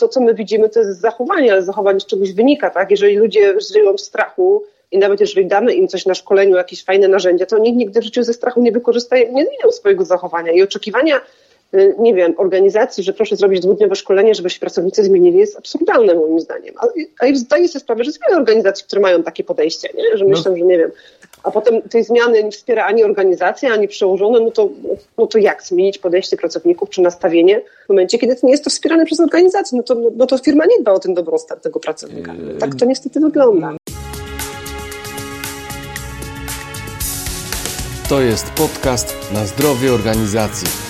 to, co my widzimy, to jest zachowanie, ale zachowanie z czegoś wynika, tak? Jeżeli ludzie żyją w strachu i nawet jeżeli damy im coś na szkoleniu, jakieś fajne narzędzia, to nikt nigdy w życiu ze strachu nie wykorzysta, nie zmienią swojego zachowania i oczekiwania nie wiem, organizacji, że proszę zrobić dwudniowe szkolenie, żeby się pracownicy zmienili, jest absurdalne moim zdaniem. A, a zdaję sobie sprawę, że jest wiele organizacji, które mają takie podejście, nie? że no. myślą, że nie wiem, a potem tej zmiany nie wspiera ani organizacja, ani przełożone, no to, no to jak zmienić podejście pracowników czy nastawienie w momencie, kiedy nie jest to wspierane przez organizację? No to, no to firma nie dba o ten dobrostan tego pracownika. Tak to niestety wygląda. To jest podcast na zdrowie organizacji,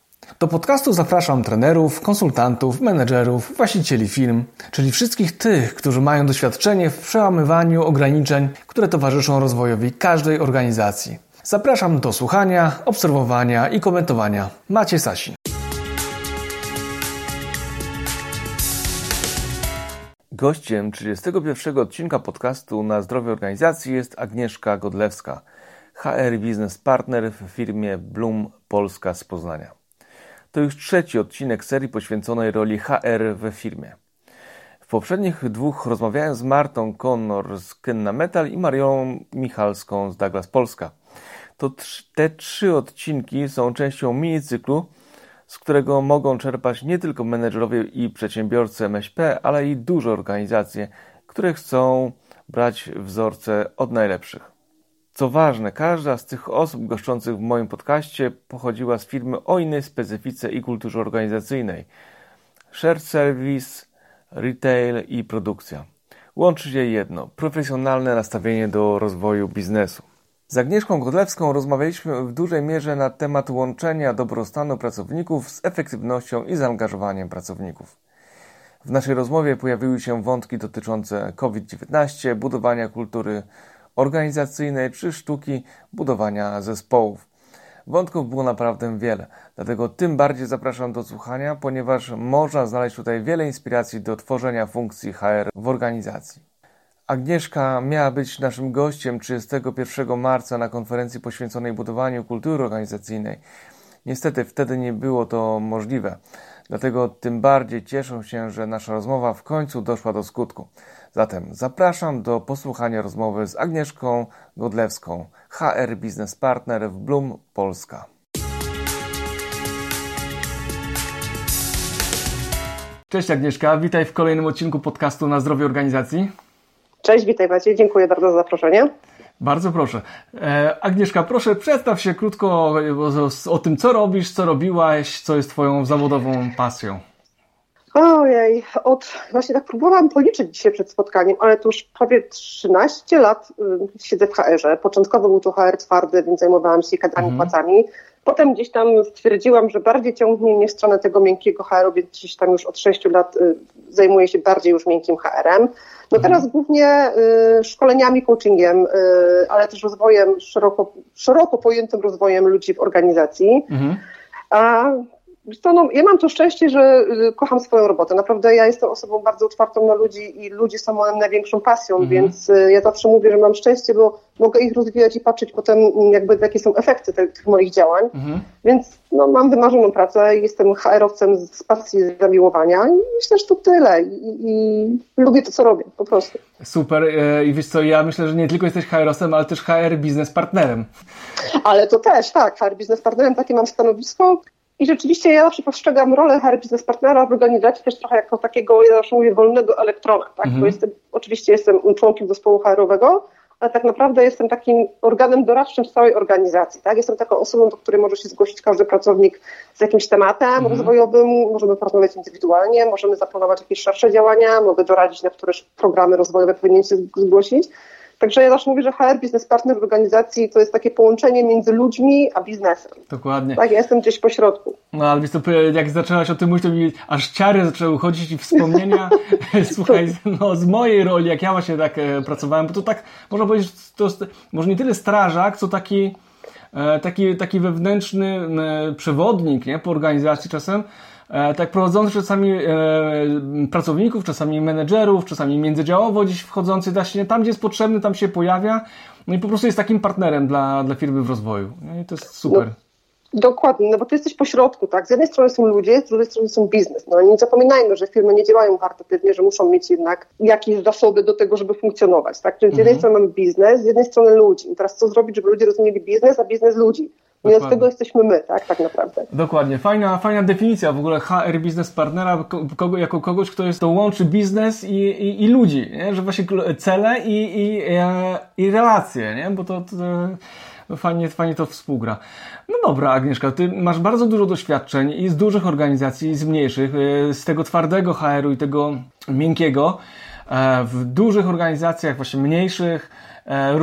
Do podcastu zapraszam trenerów, konsultantów, menedżerów, właścicieli firm, czyli wszystkich tych, którzy mają doświadczenie w przełamywaniu ograniczeń, które towarzyszą rozwojowi każdej organizacji. Zapraszam do słuchania, obserwowania i komentowania. Macie Sasin. Gościem 31 odcinka podcastu na zdrowie organizacji jest Agnieszka Godlewska, HR Business Partner w firmie Bloom Polska z Poznania. To już trzeci odcinek serii poświęconej roli HR we firmie. W poprzednich dwóch rozmawiałem z Martą Connor z Kenna Metal i Marią Michalską z Douglas Polska. To te trzy odcinki są częścią mini-cyklu, z którego mogą czerpać nie tylko menedżerowie i przedsiębiorcy MŚP, ale i duże organizacje, które chcą brać wzorce od najlepszych. Co ważne, każda z tych osób goszczących w moim podcaście pochodziła z firmy o innej specyfice i kulturze organizacyjnej. Shared service, retail i produkcja. Łączy się jedno profesjonalne nastawienie do rozwoju biznesu. Z Agnieszką Godlewską rozmawialiśmy w dużej mierze na temat łączenia dobrostanu pracowników z efektywnością i zaangażowaniem pracowników. W naszej rozmowie pojawiły się wątki dotyczące COVID-19, budowania kultury organizacyjnej czy sztuki budowania zespołów. Wątków było naprawdę wiele, dlatego tym bardziej zapraszam do słuchania, ponieważ można znaleźć tutaj wiele inspiracji do tworzenia funkcji HR w organizacji. Agnieszka miała być naszym gościem 31 marca na konferencji poświęconej budowaniu kultury organizacyjnej. Niestety wtedy nie było to możliwe, dlatego tym bardziej cieszę się, że nasza rozmowa w końcu doszła do skutku. Zatem zapraszam do posłuchania rozmowy z Agnieszką Godlewską, HR Business Partner w Bloom Polska. Cześć Agnieszka, witaj w kolejnym odcinku podcastu na zdrowie organizacji. Cześć, witaj Maciej, dziękuję bardzo za zaproszenie. Bardzo proszę. E, Agnieszka, proszę przedstaw się krótko o, o, o tym, co robisz, co robiłaś, co jest Twoją zawodową pasją. Ojej, od, właśnie tak próbowałam policzyć dzisiaj przed spotkaniem, ale to już prawie 13 lat y, siedzę w HR-ze. Początkowo był to HR twardy, więc zajmowałam się kadrami, mhm. płacami. Potem gdzieś tam stwierdziłam, że bardziej ciągnie mnie stronę tego miękkiego HR-u, więc gdzieś tam już od 6 lat y, zajmuję się bardziej już miękkim HR-em. No mhm. teraz głównie y, szkoleniami, coachingiem, y, ale też rozwojem, szeroko, szeroko pojętym rozwojem ludzi w organizacji. Mhm. A to, no, ja mam to szczęście, że y, kocham swoją robotę. Naprawdę ja jestem osobą bardzo otwartą na ludzi i ludzie są moją największą pasją, mhm. więc y, ja zawsze mówię, że mam szczęście, bo mogę ich rozwijać i patrzeć potem mm, jakby jakie są efekty tych, tych moich działań. Mhm. Więc no, mam wymarzoną pracę, jestem HR-owcem z pasji zamiłowania i myślę, że to tyle. I, i lubię to, co robię, po prostu. Super. E, I wiesz co, ja myślę, że nie tylko jesteś HR-owcem, ale też HR biznes partnerem. Ale to też, tak, HR biznes partnerem, takie mam stanowisko. I rzeczywiście ja zawsze postrzegam rolę HR Business Partnera w organizacji też trochę jako takiego, ja zawsze mówię, wolnego elektrona, tak? Mhm. Bo jestem, oczywiście jestem członkiem zespołu HR-owego, ale tak naprawdę jestem takim organem doradczym w całej organizacji, tak? Jestem taką osobą, do której może się zgłosić każdy pracownik z jakimś tematem mhm. rozwojowym, możemy porozmawiać indywidualnie, możemy zaplanować jakieś szersze działania, mogę doradzić, na które programy rozwojowe powinien się zgłosić. Także ja zawsze mówię, że HR, biznes partner w organizacji, to jest takie połączenie między ludźmi a biznesem. Dokładnie. Tak, ja jestem gdzieś po środku. No ale wiesz, to, jak zaczęłaś o tym mówić, to mi aż ciary zaczęły chodzić i wspomnienia, słuchaj, no, z mojej roli, jak ja właśnie tak e, pracowałem, bo to tak, można powiedzieć, to może nie tyle strażak, co taki, e, taki, taki wewnętrzny e, przewodnik, nie, po organizacji czasem, tak prowadzący czasami e, pracowników, czasami menedżerów, czasami międzydziałowo gdzieś wchodzący właśnie tam, gdzie jest potrzebny, tam się pojawia. No i po prostu jest takim partnerem dla, dla firmy w rozwoju. No i to jest super. No. Dokładnie, no bo ty jesteś po środku, tak? Z jednej strony są ludzie, z drugiej strony są biznes. No nie zapominajmy, że firmy nie działają charytatywnie, że muszą mieć jednak jakieś zasoby do tego, żeby funkcjonować, tak? Czyli z jednej mhm. strony mamy biznes, z jednej strony ludzi. I teraz co zrobić, żeby ludzie rozumieli biznes, a biznes ludzi? No i od tego jesteśmy my, tak, tak naprawdę. Dokładnie. Fajna, fajna definicja w ogóle HR Business Partnera kogo, jako kogoś, kto jest, to łączy biznes i, i, i ludzi, nie? że właśnie cele i, i, e, i relacje, nie? bo to, to fajnie, fajnie to współgra. No dobra, Agnieszka, ty masz bardzo dużo doświadczeń i z dużych organizacji, i z mniejszych, e, z tego twardego HR-u i tego miękkiego, e, w dużych organizacjach, właśnie mniejszych,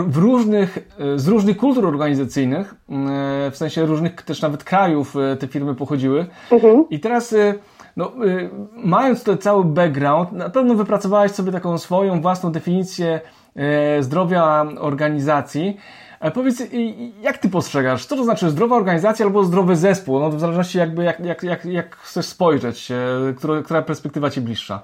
w różnych, e, z różnych kultur organizacyjnych, e, w sensie różnych też nawet krajów te firmy pochodziły. Mhm. I teraz, no, mając ten cały background, na pewno wypracowałaś sobie taką swoją własną definicję zdrowia organizacji. Powiedz, jak ty postrzegasz, co to znaczy zdrowa organizacja albo zdrowy zespół? No, w zależności jakby jak, jak, jak, jak chcesz spojrzeć, która, która perspektywa ci bliższa?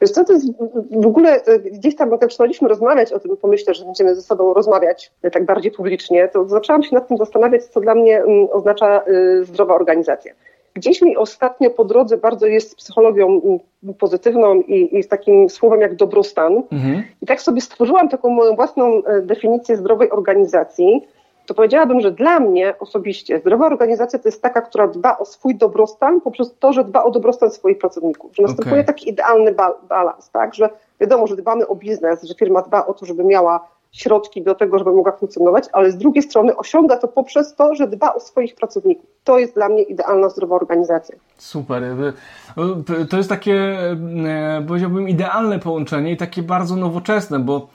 Wiesz co, to jest w ogóle e, gdzieś tam, jak zaczynaliśmy rozmawiać o tym pomyśle, że będziemy ze sobą rozmawiać e, tak bardziej publicznie, to zaczęłam się nad tym zastanawiać, co dla mnie mm, oznacza e, zdrowa organizacja. Gdzieś mi ostatnio po drodze bardzo jest z psychologią mm, pozytywną i, i z takim słowem jak dobrostan. Mhm. I tak sobie stworzyłam taką moją własną definicję zdrowej organizacji to powiedziałabym, że dla mnie osobiście zdrowa organizacja to jest taka, która dba o swój dobrostan poprzez to, że dba o dobrostan swoich pracowników. Że następuje okay. taki idealny balans, tak? Że wiadomo, że dbamy o biznes, że firma dba o to, żeby miała środki do tego, żeby mogła funkcjonować, ale z drugiej strony osiąga to poprzez to, że dba o swoich pracowników. To jest dla mnie idealna zdrowa organizacja. Super. To jest takie, e, powiedziałbym, idealne połączenie i takie bardzo nowoczesne, bo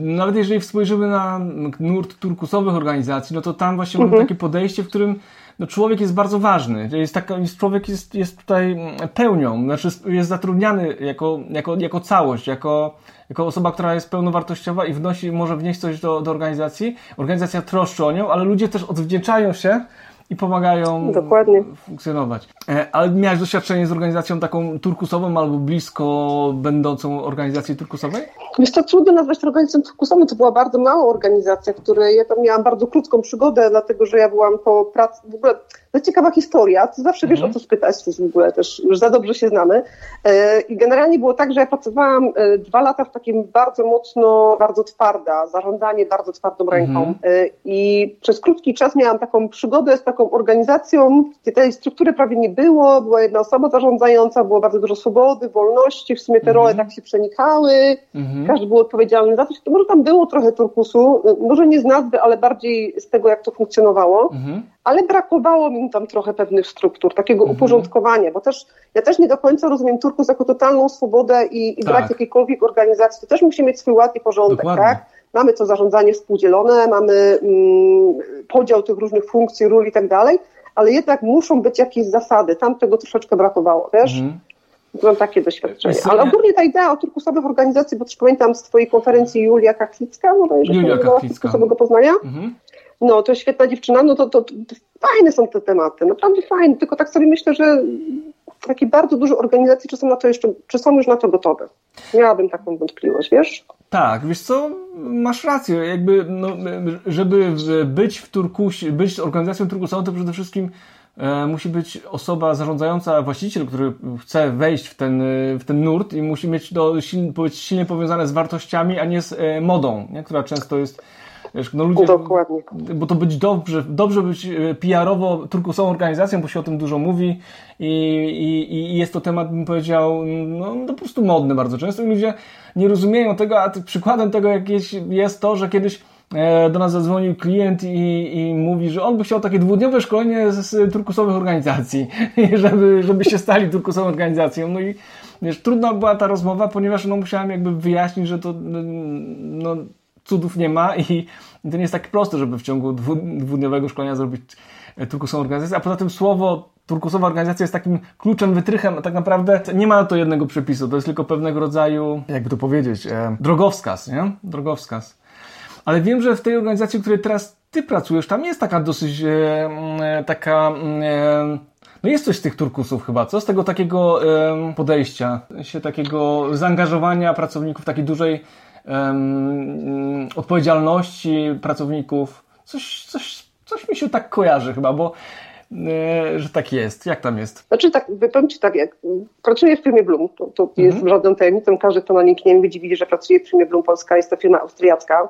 nawet jeżeli spojrzymy na nurt turkusowych organizacji, no to tam właśnie mhm. mamy takie podejście, w którym no człowiek jest bardzo ważny. Jest taka, człowiek jest, jest tutaj pełnią, znaczy jest zatrudniany jako, jako, jako całość, jako, jako osoba, która jest pełnowartościowa i wnosi, może wnieść coś do, do organizacji. Organizacja troszczy o nią, ale ludzie też odwdzięczają się i pomagają Dokładnie. funkcjonować. E, ale miałeś doświadczenie z organizacją taką turkusową albo blisko będącą organizacji turkusowej? Wiesz to trudno nazwać organizacją turkusową, to była bardzo mała organizacja, której ja tam miałam bardzo krótką przygodę, dlatego że ja byłam po pracy, w ogóle to ciekawa historia, to zawsze wiesz mhm. o co spytać, to w ogóle też już za dobrze się znamy. E, I generalnie było tak, że ja pracowałam e, dwa lata w takim bardzo mocno, bardzo twarda, zarządzanie bardzo twardą ręką. Mhm. I przez krótki czas miałam taką przygodę z taką organizacją, gdzie tej struktury prawie nie było, była jedna osoba zarządzająca, było bardzo dużo swobody, wolności, w sumie te role mhm. tak się przenikały, mhm. każdy był odpowiedzialny za coś. To może tam było trochę turkusu, może nie z nazwy, ale bardziej z tego, jak to funkcjonowało. Mhm ale brakowało mi tam trochę pewnych struktur, takiego mhm. uporządkowania, bo też ja też nie do końca rozumiem Turkus jako totalną swobodę i, i tak. brak jakiejkolwiek organizacji. To też musi mieć swój ład i porządek, Dokładnie. tak? Mamy to zarządzanie współdzielone, mamy mm, podział tych różnych funkcji, ról i tak dalej, ale jednak muszą być jakieś zasady. Tam tego troszeczkę brakowało, wiesz? Mhm. Mam takie doświadczenie. Ale ogólnie ta idea o turkusowych organizacji, bo też pamiętam z Twojej konferencji Julia Kachlicka, no to Julia Kachlicka. turkusowego Poznania. Mhm no to świetna dziewczyna, no to, to, to, fajne są te tematy, naprawdę fajne, tylko tak sobie myślę, że takie bardzo duże organizacje, czy są na to jeszcze, czy są już na to gotowe. Miałabym taką wątpliwość, wiesz? Tak, wiesz co, masz rację, jakby, no, żeby być w Turkusie, być organizacją turkusową, to przede wszystkim e, musi być osoba zarządzająca, właściciel, który chce wejść w ten, w ten nurt i musi mieć to być silnie powiązane z wartościami, a nie z e, modą, nie? która często jest Wiesz, no ludzie, Dokładnie. Bo to być dobrze, dobrze być e, PR-owo turkusową organizacją, bo się o tym dużo mówi i, i, i jest to temat, bym powiedział, no, no po prostu modny bardzo często ludzie nie rozumieją tego, a przykładem tego jakieś jest to, że kiedyś e, do nas zadzwonił klient i, i mówi, że on by chciał takie dwudniowe szkolenie z turkusowych organizacji, żeby, żeby się stali turkusową organizacją. No i wiesz, trudna była ta rozmowa, ponieważ no, musiałem jakby wyjaśnić, że to no, cudów nie ma i to nie jest tak proste, żeby w ciągu dwu, dwudniowego szkolenia zrobić e, turkusową organizację, a poza tym słowo turkusowa organizacja jest takim kluczem, wytrychem, a tak naprawdę nie ma to jednego przepisu, to jest tylko pewnego rodzaju, jakby to powiedzieć, e, drogowskaz, nie? Drogowskaz. Ale wiem, że w tej organizacji, w której teraz ty pracujesz, tam jest taka dosyć e, mm, taka e, no jest coś z tych turkusów chyba, co? Z tego takiego e, podejścia, się takiego zaangażowania pracowników, takiej dużej um, odpowiedzialności pracowników. Coś, coś, coś mi się tak kojarzy chyba, bo e, że tak jest. Jak tam jest? Znaczy tak, powiem Ci tak, jak pracuję w firmie Bloom, to, to mhm. jest żadną tajemnicą, każdy, kto na LinkedIn widzi, widzi, że pracuję w firmie Bloom Polska, jest to firma austriacka.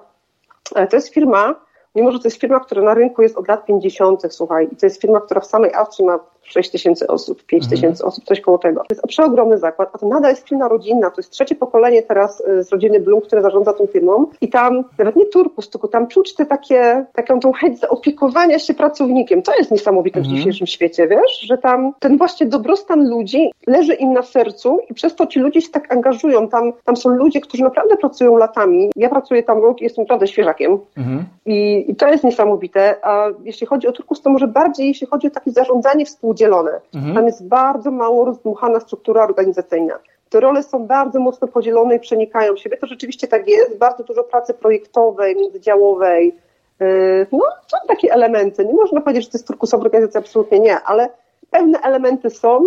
To jest firma, mimo że to jest firma, która na rynku jest od lat 50., słuchaj, i to jest firma, która w samej Austrii ma 6 tysięcy osób, 5 mhm. tysięcy osób, coś koło tego. To jest przeogromny zakład, a to nadal jest firma rodzinna, to jest trzecie pokolenie teraz y, z rodziny Bloom, które zarządza tą firmą i tam nawet nie turkus, tylko tam czuć te takie, taką tą chęć zaopiekowania się pracownikiem. To jest niesamowite mhm. w dzisiejszym świecie, wiesz, że tam ten właśnie dobrostan ludzi leży im na sercu i przez to ci ludzie się tak angażują. Tam, tam są ludzie, którzy naprawdę pracują latami. Ja pracuję tam rok i jestem naprawdę świeżakiem mhm. I, i to jest niesamowite, a jeśli chodzi o turkus, to może bardziej jeśli chodzi o takie zarządzanie współdzielne podzielone. Mhm. Tam jest bardzo mało rozdmuchana struktura organizacyjna. Te role są bardzo mocno podzielone i przenikają siebie. To rzeczywiście tak jest. Bardzo dużo pracy projektowej, międzydziałowej. Yy, no, są takie elementy. Nie można powiedzieć, że to jest turkusowa organizacja, absolutnie nie, ale pewne elementy są,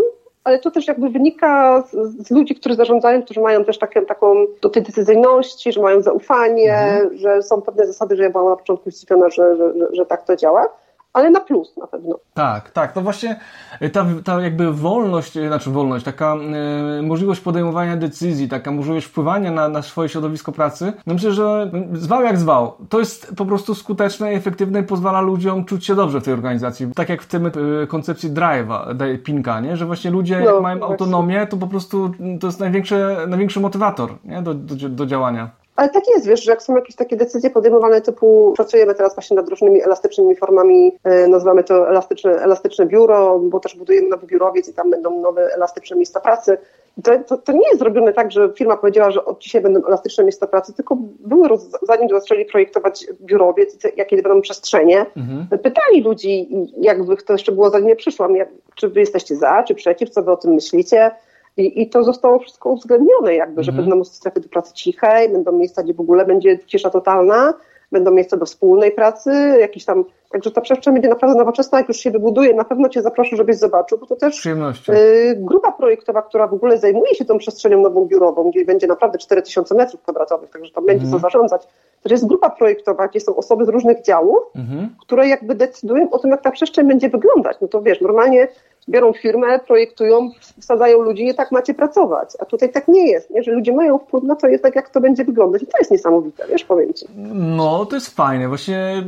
ale to też jakby wynika z, z, ludzi, którzy zarządzają, którzy mają też takie, taką do tej decyzyjności, że mają zaufanie, mhm. że są pewne zasady, że ja byłam na początku zdziwiona, że, że, że, że tak to działa ale na plus na pewno. Tak, tak. To właśnie e, ta, ta jakby wolność, e, znaczy wolność, taka e, możliwość podejmowania decyzji, taka możliwość wpływania na, na swoje środowisko pracy, no myślę, że zwał jak zwał. To jest po prostu skuteczne i efektywne i pozwala ludziom czuć się dobrze w tej organizacji. Tak jak w tym e, koncepcji drive'a, pinka, nie? że właśnie ludzie no, jak mają właśnie. autonomię, to po prostu to jest największy, największy motywator nie? Do, do, do działania. Ale tak jest, wiesz, że jak są jakieś takie decyzje podejmowane typu, pracujemy teraz właśnie nad różnymi elastycznymi formami, e, nazywamy to elastyczne, elastyczne biuro, bo też budujemy nowy biurowiec i tam będą nowe elastyczne miejsca pracy. To, to, to, nie jest zrobione tak, że firma powiedziała, że od dzisiaj będą elastyczne miejsca pracy, tylko były, roz, zanim zaczęli projektować biurowiec, jakie będą przestrzenie, mhm. pytali ludzi, jakby to jeszcze było zanim ja przyszłam, jak, czy wy jesteście za, czy przeciw, co wy o tym myślicie. I, I to zostało wszystko uwzględnione, jakby, że mhm. będą strefy do pracy cichej, będą miejsca, gdzie w ogóle będzie cisza totalna, będą miejsca do wspólnej pracy, jakiś tam, także ta przestrzeń będzie naprawdę nowoczesna, jak już się wybuduje, na pewno Cię zaproszę, żebyś zobaczył, bo to też y, grupa projektowa, która w ogóle zajmuje się tą przestrzenią nową biurową, gdzie będzie naprawdę 4000 metrów kwadratowych, także tam będzie mhm. co zarządzać, to jest grupa projektowa, gdzie są osoby z różnych działów, mhm. które jakby decydują o tym, jak ta przestrzeń będzie wyglądać, no to wiesz, normalnie biorą firmę, projektują, wsadzają ludzi i tak macie pracować. A tutaj tak nie jest, nie? że ludzie mają wpływ na to jednak, jak to będzie wyglądać. I to jest niesamowite, wiesz, powiem Ci. No, to jest fajne. Właśnie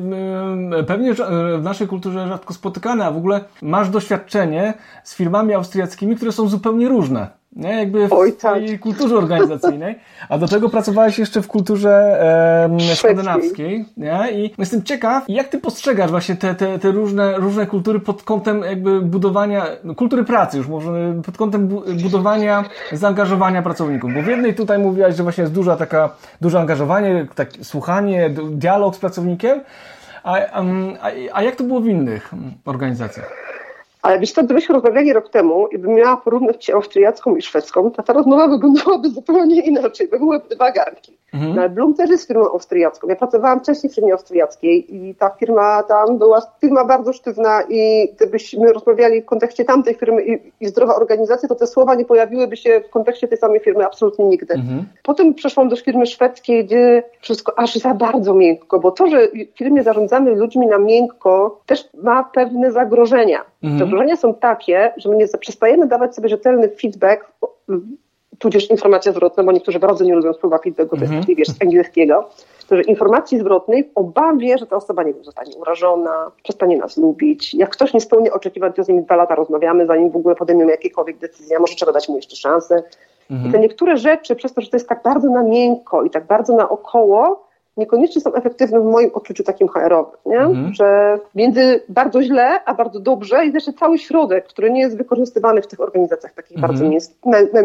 pewnie w naszej kulturze rzadko spotykane, a w ogóle masz doświadczenie z firmami austriackimi, które są zupełnie różne nie? Jakby w Oj, tak. kulturze organizacyjnej, a do tego pracowałeś jeszcze w kulturze e, skandynawskiej, nie? I jestem ciekaw, jak ty postrzegasz właśnie te, te, te różne, różne kultury pod kątem jakby budowania, no, kultury pracy już może, pod kątem budowania zaangażowania pracowników, bo w jednej tutaj mówiłaś, że właśnie jest duża taka, duże angażowanie, tak, słuchanie, dialog z pracownikiem, a, a, a jak to było w innych organizacjach? Ale wiesz co, gdybyśmy rozmawiali rok temu i bym miała porównać austriacką i szwedzką, to ta rozmowa wyglądałaby zupełnie inaczej, by były dwa garnki. Mhm. No, ale Bloom też jest firmą austriacką. Ja pracowałam wcześniej w firmie austriackiej i ta firma tam była firma bardzo sztywna i gdybyśmy rozmawiali w kontekście tamtej firmy i, i zdrowa organizacja, to te słowa nie pojawiłyby się w kontekście tej samej firmy absolutnie nigdy. Mhm. Potem przeszłam do firmy szwedzkiej, gdzie wszystko aż za bardzo miękko, bo to, że w firmie zarządzamy ludźmi na miękko, też ma pewne zagrożenia. Mhm. Zagrożenia są takie, że my nie przestajemy dawać sobie rzetelny feedback, tudzież informacja zwrotna, bo niektórzy bardzo nie lubią słowa feedback, bo to jest mhm. wiesz, z angielskiego, to, że informacji zwrotnej w obawie, że ta osoba nie wiem, zostanie urażona, przestanie nas lubić. Jak ktoś nie spełni oczekiwań, to z nim dwa lata rozmawiamy, zanim w ogóle podejmiemy jakiekolwiek decyzję, może trzeba dać mu jeszcze szansę. Mhm. I te niektóre rzeczy, przez to, że to jest tak bardzo na miękko i tak bardzo naokoło, niekoniecznie są efektywne w moim odczuciu takim HR-owym, nie? Mhm. że między bardzo źle, a bardzo dobrze jest jeszcze cały środek, który nie jest wykorzystywany w tych organizacjach takich mhm. bardzo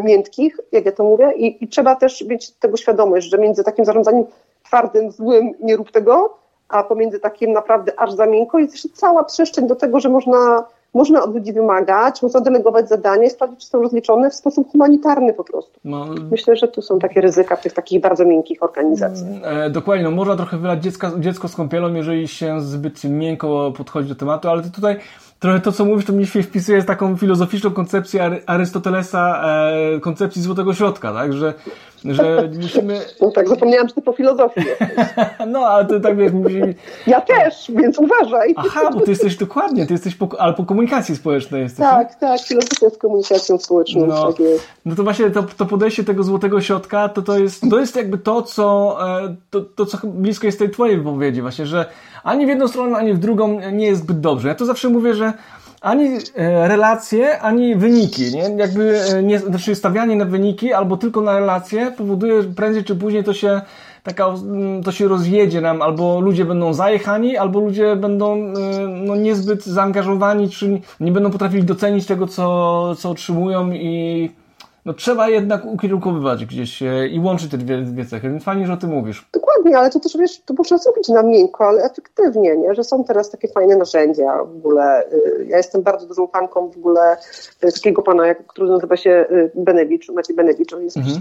miękkich, jak ja to mówię, I, i trzeba też mieć tego świadomość, że między takim zarządzaniem twardym, złym, nie rób tego, a pomiędzy takim naprawdę aż za miękko jest jeszcze cała przestrzeń do tego, że można można od ludzi wymagać, można delegować zadania i sprawdzić, czy są rozliczone w sposób humanitarny po prostu. No, Myślę, że tu są takie ryzyka w tych takich bardzo miękkich organizacjach. E, dokładnie, no można trochę wylać dziecka, dziecko z kąpielą, jeżeli się zbyt miękko podchodzi do tematu, ale tutaj trochę to, co mówisz, to mi się wpisuje z taką filozoficzną koncepcję Arystotelesa, e, koncepcji złotego środka, tak, że że musimy... No tak, zapomniałam, że ty po filozofii No, ale to tak wiesz... Musi... Ja też, więc uważaj. Aha, bo ty jesteś dokładnie, ty jesteś po, ale po komunikacji społecznej jesteś. Tak, tak, filozofia z komunikacją społeczną. No, tak no to właśnie to, to podejście tego złotego środka, to, to, jest, to jest jakby to, co e, to, to, co blisko jest tej twojej wypowiedzi właśnie, że ani w jedną stronę, ani w drugą nie jest zbyt dobrze. Ja to zawsze mówię, że ani e, relacje, ani wyniki, nie? Jakby e, nie, znaczy stawianie na wyniki albo tylko na relacje powoduje, że prędzej czy później to się taka, mm, to się rozjedzie nam, albo ludzie będą zajechani, albo ludzie będą e, no, niezbyt zaangażowani, czy nie będą potrafili docenić tego, co, co otrzymują i no trzeba jednak ukierunkowywać gdzieś i łączyć te dwie, dwie cechy, więc fajnie, że o tym mówisz. Dokładnie, ale to też wiesz, to można zrobić na miękko, ale efektywnie, nie? że są teraz takie fajne narzędzia w ogóle. Y, ja jestem bardzo dużą fanką w ogóle y, takiego pana, który nazywa się y, Benewicz, Maciej Benewicz, on jest mhm.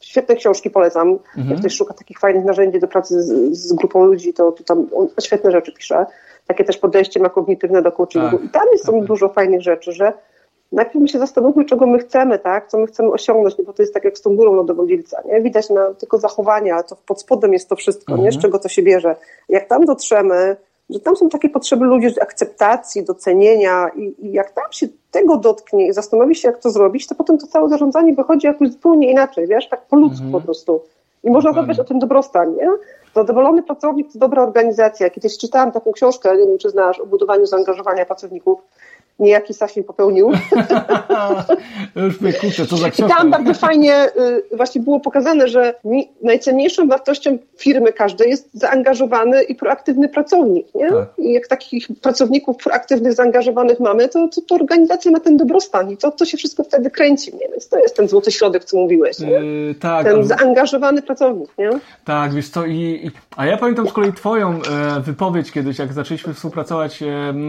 świetne książki, polecam. Mhm. Jak ktoś szuka takich fajnych narzędzi do pracy z, z grupą ludzi, to, to tam on świetne rzeczy pisze. Takie też podejście ma kognitywne do coachingu. Tak, I tam jest tak, tak. dużo fajnych rzeczy, że najpierw my się zastanówmy, czego my chcemy, tak? co my chcemy osiągnąć, no bo to jest tak jak z tą górą lodowodzielca, nie? Widać na tylko zachowania, ale to pod spodem jest to wszystko, mhm. nie? z mhm. czego to się bierze. Jak tam dotrzemy, że tam są takie potrzeby ludzi akceptacji, docenienia i, i jak tam się tego dotknie i zastanowi się, jak to zrobić, to potem to całe zarządzanie wychodzi jakoś zupełnie inaczej, wiesz, tak po ludzku mhm. po prostu. I można zadbać o ten dobrostan, nie? Zadowolony pracownik to dobra organizacja. Kiedyś czytałam taką książkę, nie wiem czy znasz, o budowaniu zaangażowania pracowników niejaki Sasin popełnił. Już mnie kurczę, co za książka. I tam bardzo fajnie y, właśnie było pokazane, że najcenniejszą wartością firmy każdej jest zaangażowany i proaktywny pracownik. Nie? Tak. I jak takich pracowników proaktywnych, zaangażowanych mamy, to, to, to organizacja ma ten dobrostan i to, to się wszystko wtedy kręci. Nie? Więc to jest ten złoty środek, co mówiłeś. Yy, tak, ten zaangażowany pracownik. Nie? Tak, wiesz co, i, i, a ja pamiętam z kolei twoją e, wypowiedź kiedyś, jak zaczęliśmy współpracować,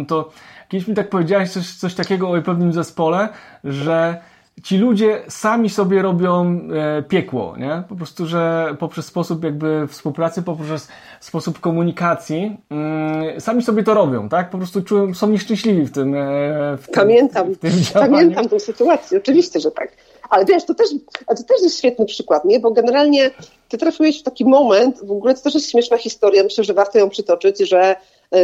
to Kiedyś mi tak powiedziałeś coś, coś takiego o pewnym zespole, że ci ludzie sami sobie robią e, piekło, nie? Po prostu, że poprzez sposób jakby współpracy, poprzez sposób komunikacji, mm, sami sobie to robią, tak? Po prostu czują, są nieszczęśliwi w tym, e, w tym Pamiętam, w tym pamiętam tę sytuację, oczywiście, że tak. Ale wiesz, to też, to też jest świetny przykład, nie? Bo generalnie ty trafiłeś w taki moment, w ogóle to też jest śmieszna historia, myślę, że warto ją przytoczyć, że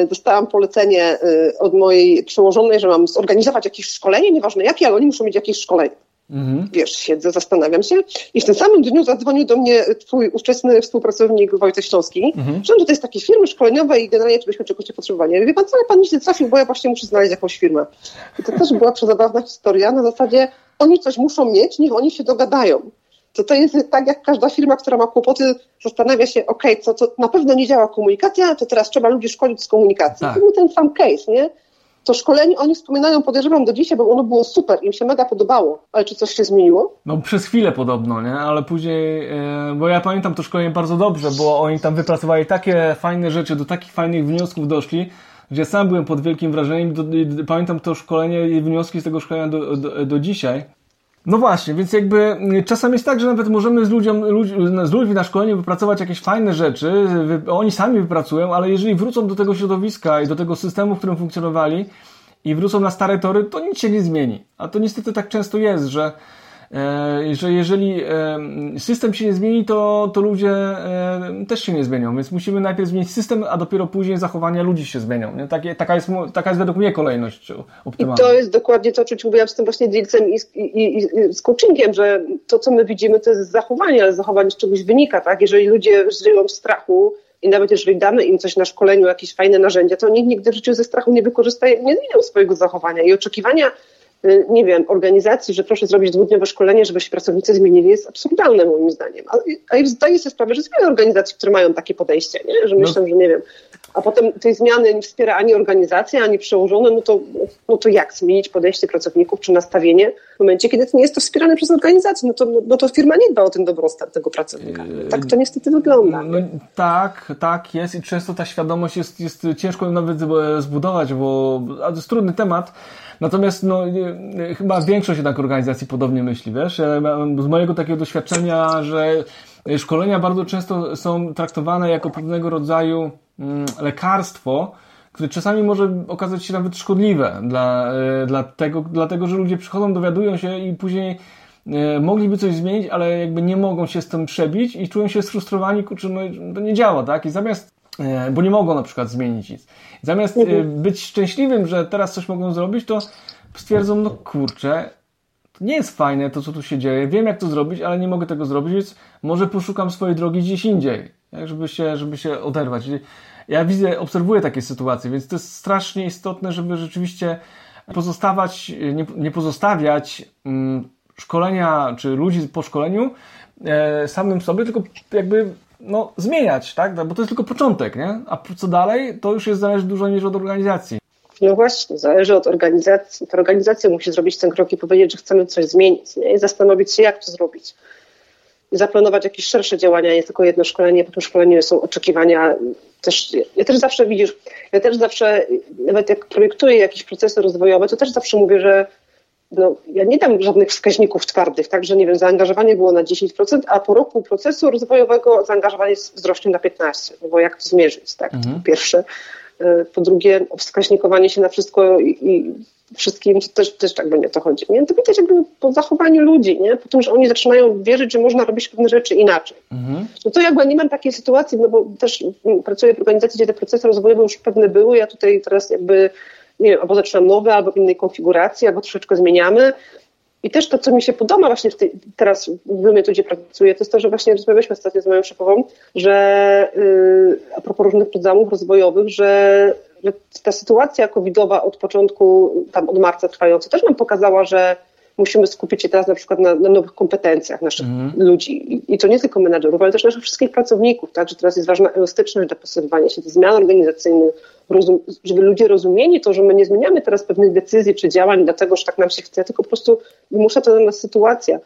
dostałam polecenie e, od mojej przełożonej, że mam zorganizować jakieś szkolenie, nieważne jakie, ale oni muszą mieć jakieś szkolenie. Mhm. Wiesz, siedzę, zastanawiam się i w tym samym dniu zadzwonił do mnie twój ówczesny współpracownik Wojtek Śląski, mhm. że on tutaj jest takiej firmy szkoleniowej i generalnie czy byśmy czegoś nie potrzebowali. wie pan co, ale pan nic nie trafił, bo ja właśnie muszę znaleźć jakąś firmę. I to też była przezabawna historia na zasadzie oni coś muszą mieć, niech oni się dogadają to to jest tak, jak każda firma, która ma kłopoty, zastanawia się, ok, co, co na pewno nie działa komunikacja, to teraz trzeba ludzi szkolić z komunikacji. Tak. To był ten sam case, nie? To szkolenie oni wspominają, podejrzewam do dzisiaj, bo ono było super, im się mega podobało. Ale czy coś się zmieniło? No przez chwilę podobno, nie? Ale później, e, bo ja pamiętam to szkolenie bardzo dobrze, bo oni tam wypracowali takie fajne rzeczy, do takich fajnych wniosków doszli, że sam byłem pod wielkim wrażeniem. Do, pamiętam to szkolenie i wnioski z tego szkolenia do, do, do dzisiaj. No właśnie, więc jakby y, czasami jest tak, że nawet możemy z, ludziom, ludź, z ludźmi na szkoleniu wypracować jakieś fajne rzeczy, wy, oni sami wypracują, ale jeżeli wrócą do tego środowiska i do tego systemu, w którym funkcjonowali i wrócą na stare tory, to nic się nie zmieni. A to niestety tak często jest, że że jeżeli e, system się nie zmieni, to, to ludzie e, też się nie zmienią, więc musimy najpierw zmienić system, a dopiero później zachowania ludzi się zmienią. Nie? Takie, taka, jest, taka jest według mnie kolejność optymalna. I to jest dokładnie to, o czym mówiłam z tym właśnie dealcem i, i, i, z coachingiem, że to, co my widzimy, to jest zachowanie, ale zachowanie z czegoś wynika. Tak? Jeżeli ludzie żyją w strachu, i nawet jeżeli damy im coś na szkoleniu, jakieś fajne narzędzia, to nikt nigdy w życiu ze strachu nie wykorzysta, nie zmienią swojego zachowania. I oczekiwania nie wiem, organizacji, że proszę zrobić dwudniowe szkolenie, żeby się pracownicy zmienili, jest absurdalne moim zdaniem. A, a zdaję sobie sprawę, że jest wiele organizacji, które mają takie podejście, nie? że no. myślę, że nie wiem, a potem tej zmiany nie wspiera ani organizacja, ani przełożone, no to, no to jak zmienić podejście pracowników czy nastawienie w momencie, kiedy nie jest to wspierane przez organizację, no to, no to firma nie dba o ten dobrostan tego pracownika. Tak to niestety wygląda. No, tak, tak jest i często ta świadomość jest, jest ciężko nawet zbudować, bo to jest trudny temat. Natomiast no, chyba większość jednak organizacji podobnie myśli, wiesz? Z mojego takiego doświadczenia, że szkolenia bardzo często są traktowane jako pewnego rodzaju Mm, lekarstwo, które czasami może okazać się nawet szkodliwe dla, e, dla tego, dlatego że ludzie przychodzą, dowiadują się i później e, mogliby coś zmienić, ale jakby nie mogą się z tym przebić i czują się sfrustrowani, kurczę, no to nie działa, tak? I zamiast, bo nie mogą na przykład zmienić nic. Zamiast mhm. być szczęśliwym, że teraz coś mogą zrobić, to stwierdzą, no kurczę, to nie jest fajne to, co tu się dzieje, wiem jak to zrobić, ale nie mogę tego zrobić, więc może poszukam swojej drogi gdzieś indziej, tak? żeby, się, żeby się oderwać. Ja widzę, obserwuję takie sytuacje, więc to jest strasznie istotne, żeby rzeczywiście pozostawać, nie, nie pozostawiać mm, szkolenia czy ludzi po szkoleniu e, samym sobie, tylko jakby no, zmieniać, tak? Bo to jest tylko początek, nie? A co dalej, to już jest zależy dużo niż od organizacji. No właśnie, zależy od organizacji. To organizacja musi zrobić ten krok i powiedzieć, że chcemy coś zmienić nie? i zastanowić się, jak to zrobić zaplanować jakieś szersze działania, nie tylko jedno szkolenie, po tym szkoleniu są oczekiwania. Też, ja też zawsze widzisz, ja też zawsze, nawet jak projektuję jakieś procesy rozwojowe, to też zawsze mówię, że no, ja nie dam żadnych wskaźników twardych, tak, że nie wiem, zaangażowanie było na 10%, a po roku procesu rozwojowego zaangażowanie wzrośnie na 15%, no bo jak to zmierzyć, tak, mhm. po pierwsze. E, po drugie, wskaźnikowanie się na wszystko i, i wszystkim też, też tak będzie to chodzi. Nie? To widać jakby po zachowaniu ludzi, nie? po tym, że oni zaczynają wierzyć, że można robić pewne rzeczy inaczej. Mhm. No to jakby nie mam takiej sytuacji, no bo też pracuję w organizacji, gdzie te procesy rozwojowe już pewne były, ja tutaj teraz jakby nie wiem, albo zaczynam nowe, albo w innej konfiguracji, albo troszeczkę zmieniamy. I też to, co mi się podoba właśnie tej, teraz w gdzie pracuję, to jest to, że właśnie rozmawialiśmy ostatnio z moją szefową, że yy, a propos różnych programów rozwojowych, że że ta sytuacja covidowa od początku, tam od marca trwająca, też nam pokazała, że musimy skupić się teraz na przykład na, na nowych kompetencjach naszych mm. ludzi. I, I, to nie tylko menadżerów, ale też naszych wszystkich pracowników, tak? Że teraz jest ważna elastyczność dopasowywania się do zmian organizacyjnych, żeby ludzie rozumieli to, że my nie zmieniamy teraz pewnych decyzji czy działań dlatego, że tak nam się chce, tylko po prostu wymusza to na nas sytuacja.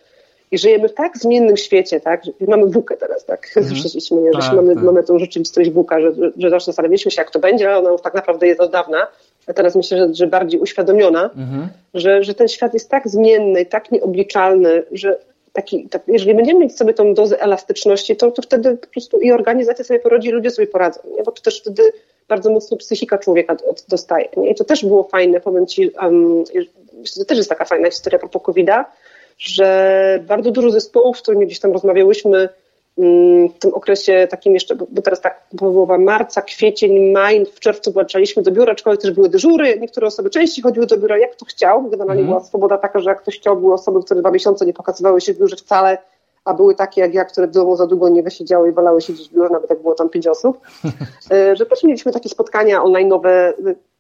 I żyjemy w tak zmiennym świecie, tak? Mamy WUKę teraz, tak? Mhm. Wszyscy śmieją, tak, że mamy, tak. mamy tą rzeczywistość WUKA, że, że zawsze zastanawialiśmy się, jak to będzie, ale ona już tak naprawdę jest od dawna. A teraz myślę, że, że bardziej uświadomiona, mhm. że, że ten świat jest tak zmienny, tak nieobliczalny, że taki, tak, jeżeli będziemy mieć sobie tą dozę elastyczności, to, to wtedy po prostu i organizacja sobie porodzi, i ludzie sobie poradzą, nie? bo to też wtedy bardzo mocno psychika człowieka dostaje. Nie? I to też było fajne, powiem Ci, um, to też jest taka fajna historia propos COVID-a, że bardzo dużo zespołów, z którymi gdzieś tam rozmawiałyśmy mm, w tym okresie takim jeszcze, bo teraz tak połowa marca, kwiecień, maj, w czerwcu włączaliśmy do biura, aczkolwiek też były dyżury, niektóre osoby częściej chodziły do biura, jak to chciał, generalnie mm. była swoboda taka, że jak ktoś chciał, były osoby, które dwa miesiące nie pokazywały się w biurze wcale, a były takie jak ja, które w domu za długo nie wysiedziały i wolały siedzieć w biurze, nawet jak było tam pięć osób, e, że też mieliśmy takie spotkania online'owe,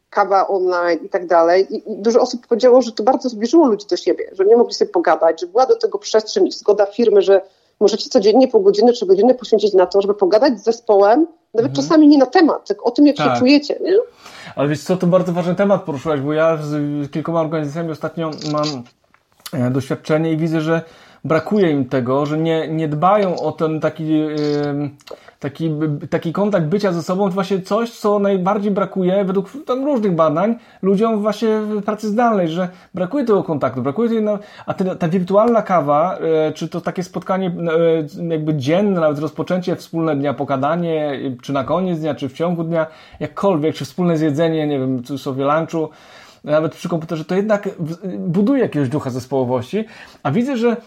kawa online i tak dalej. I, dużo osób powiedziało, że to bardzo zbliżyło ludzi do siebie, że nie mogli sobie pogadać, że była do tego przestrzeń i zgoda firmy, że możecie codziennie pół godziny czy godziny poświęcić na to, żeby pogadać z zespołem, nawet mhm. czasami nie na temat, tylko o tym, jak tak. się czujecie. Nie? Ale wiesz co, to bardzo ważny temat poruszyłaś, bo ja z kilkoma organizacjami ostatnio mam e, doświadczenie i widzę, że brakuje im tego, że nie, nie dbają o ten taki, taki, taki kontakt bycia ze sobą, to właśnie coś, co najbardziej brakuje według tam różnych badań ludziom właśnie w pracy zdalnej, że brakuje tego kontaktu, brakuje tej, a ten, ta wirtualna kawa, e, czy to takie spotkanie e, jakby dzienne, nawet rozpoczęcie wspólne dnia, pokadanie, czy na koniec dnia, czy w ciągu dnia, jakkolwiek, czy wspólne zjedzenie, nie wiem, sobie lunchu, nawet przy komputerze, to jednak buduje jakiegoś ducha zespołowości, a widzę, że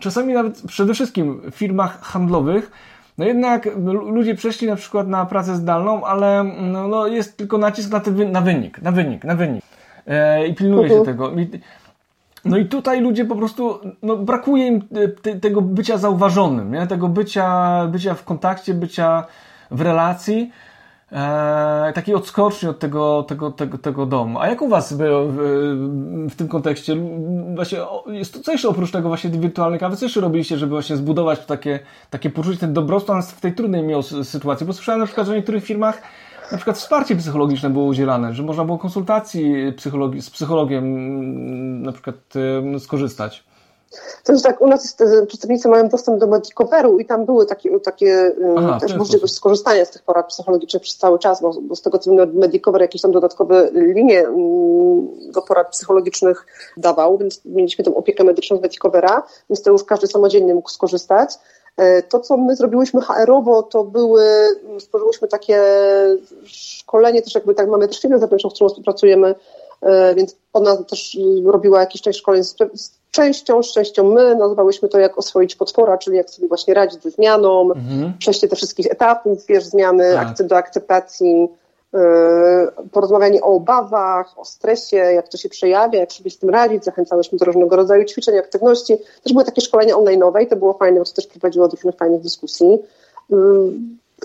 czasami nawet przede wszystkim w firmach handlowych, no jednak ludzie przeszli na przykład na pracę zdalną, ale no, no jest tylko nacisk na, ten, na wynik, na wynik, na wynik. E, I pilnuje się mhm. tego. I, no i tutaj ludzie po prostu, no brakuje im te, tego bycia zauważonym, nie? tego bycia, bycia w kontakcie, bycia w relacji. E, takiej odskoczni od tego, tego, tego, tego domu. A jak u Was było w, w tym kontekście? Właśnie, jest, co jeszcze oprócz tego właśnie wirtualnej kawy, co jeszcze robiliście, żeby właśnie zbudować takie, takie poczucie, ten dobrostan w tej trudnej sytuacji? Bo słyszałem na przykład, że w niektórych firmach na przykład wsparcie psychologiczne było udzielane, że można było konsultacji psychologii, z psychologiem mm, na przykład skorzystać. To jest tak, u nas jest, przedstawiciele mają dostęp do Medicoveru i tam były takie, takie Aha, też możliwość skorzystania z tych porad psychologicznych przez cały czas, bo, bo z tego co wiem, Medicover jakieś tam dodatkowe linie mm, do porad psychologicznych dawał, więc mieliśmy tą opiekę medyczną z Medicovera, więc to już każdy samodzielnie mógł skorzystać. E, to, co my zrobiłyśmy HR-owo, to były, stworzyłyśmy takie szkolenie, też jakby tak, mamy też firmę zewnętrzną, z którą współpracujemy, e, więc ona też robiła jakiś część szkoleń z częścią my, nazywałyśmy to jak oswoić potwora, czyli jak sobie właśnie radzić ze zmianą, mhm. przejście tych wszystkich etapów, wiesz, zmiany tak. do akceptacji, yy, porozmawianie o obawach, o stresie, jak to się przejawia, jak sobie z tym radzić, zachęcałyśmy do różnego rodzaju ćwiczeń, aktywności. Też były takie szkolenia online'owe i to było fajne, bo to też prowadziło do różnych fajnych dyskusji. Yy,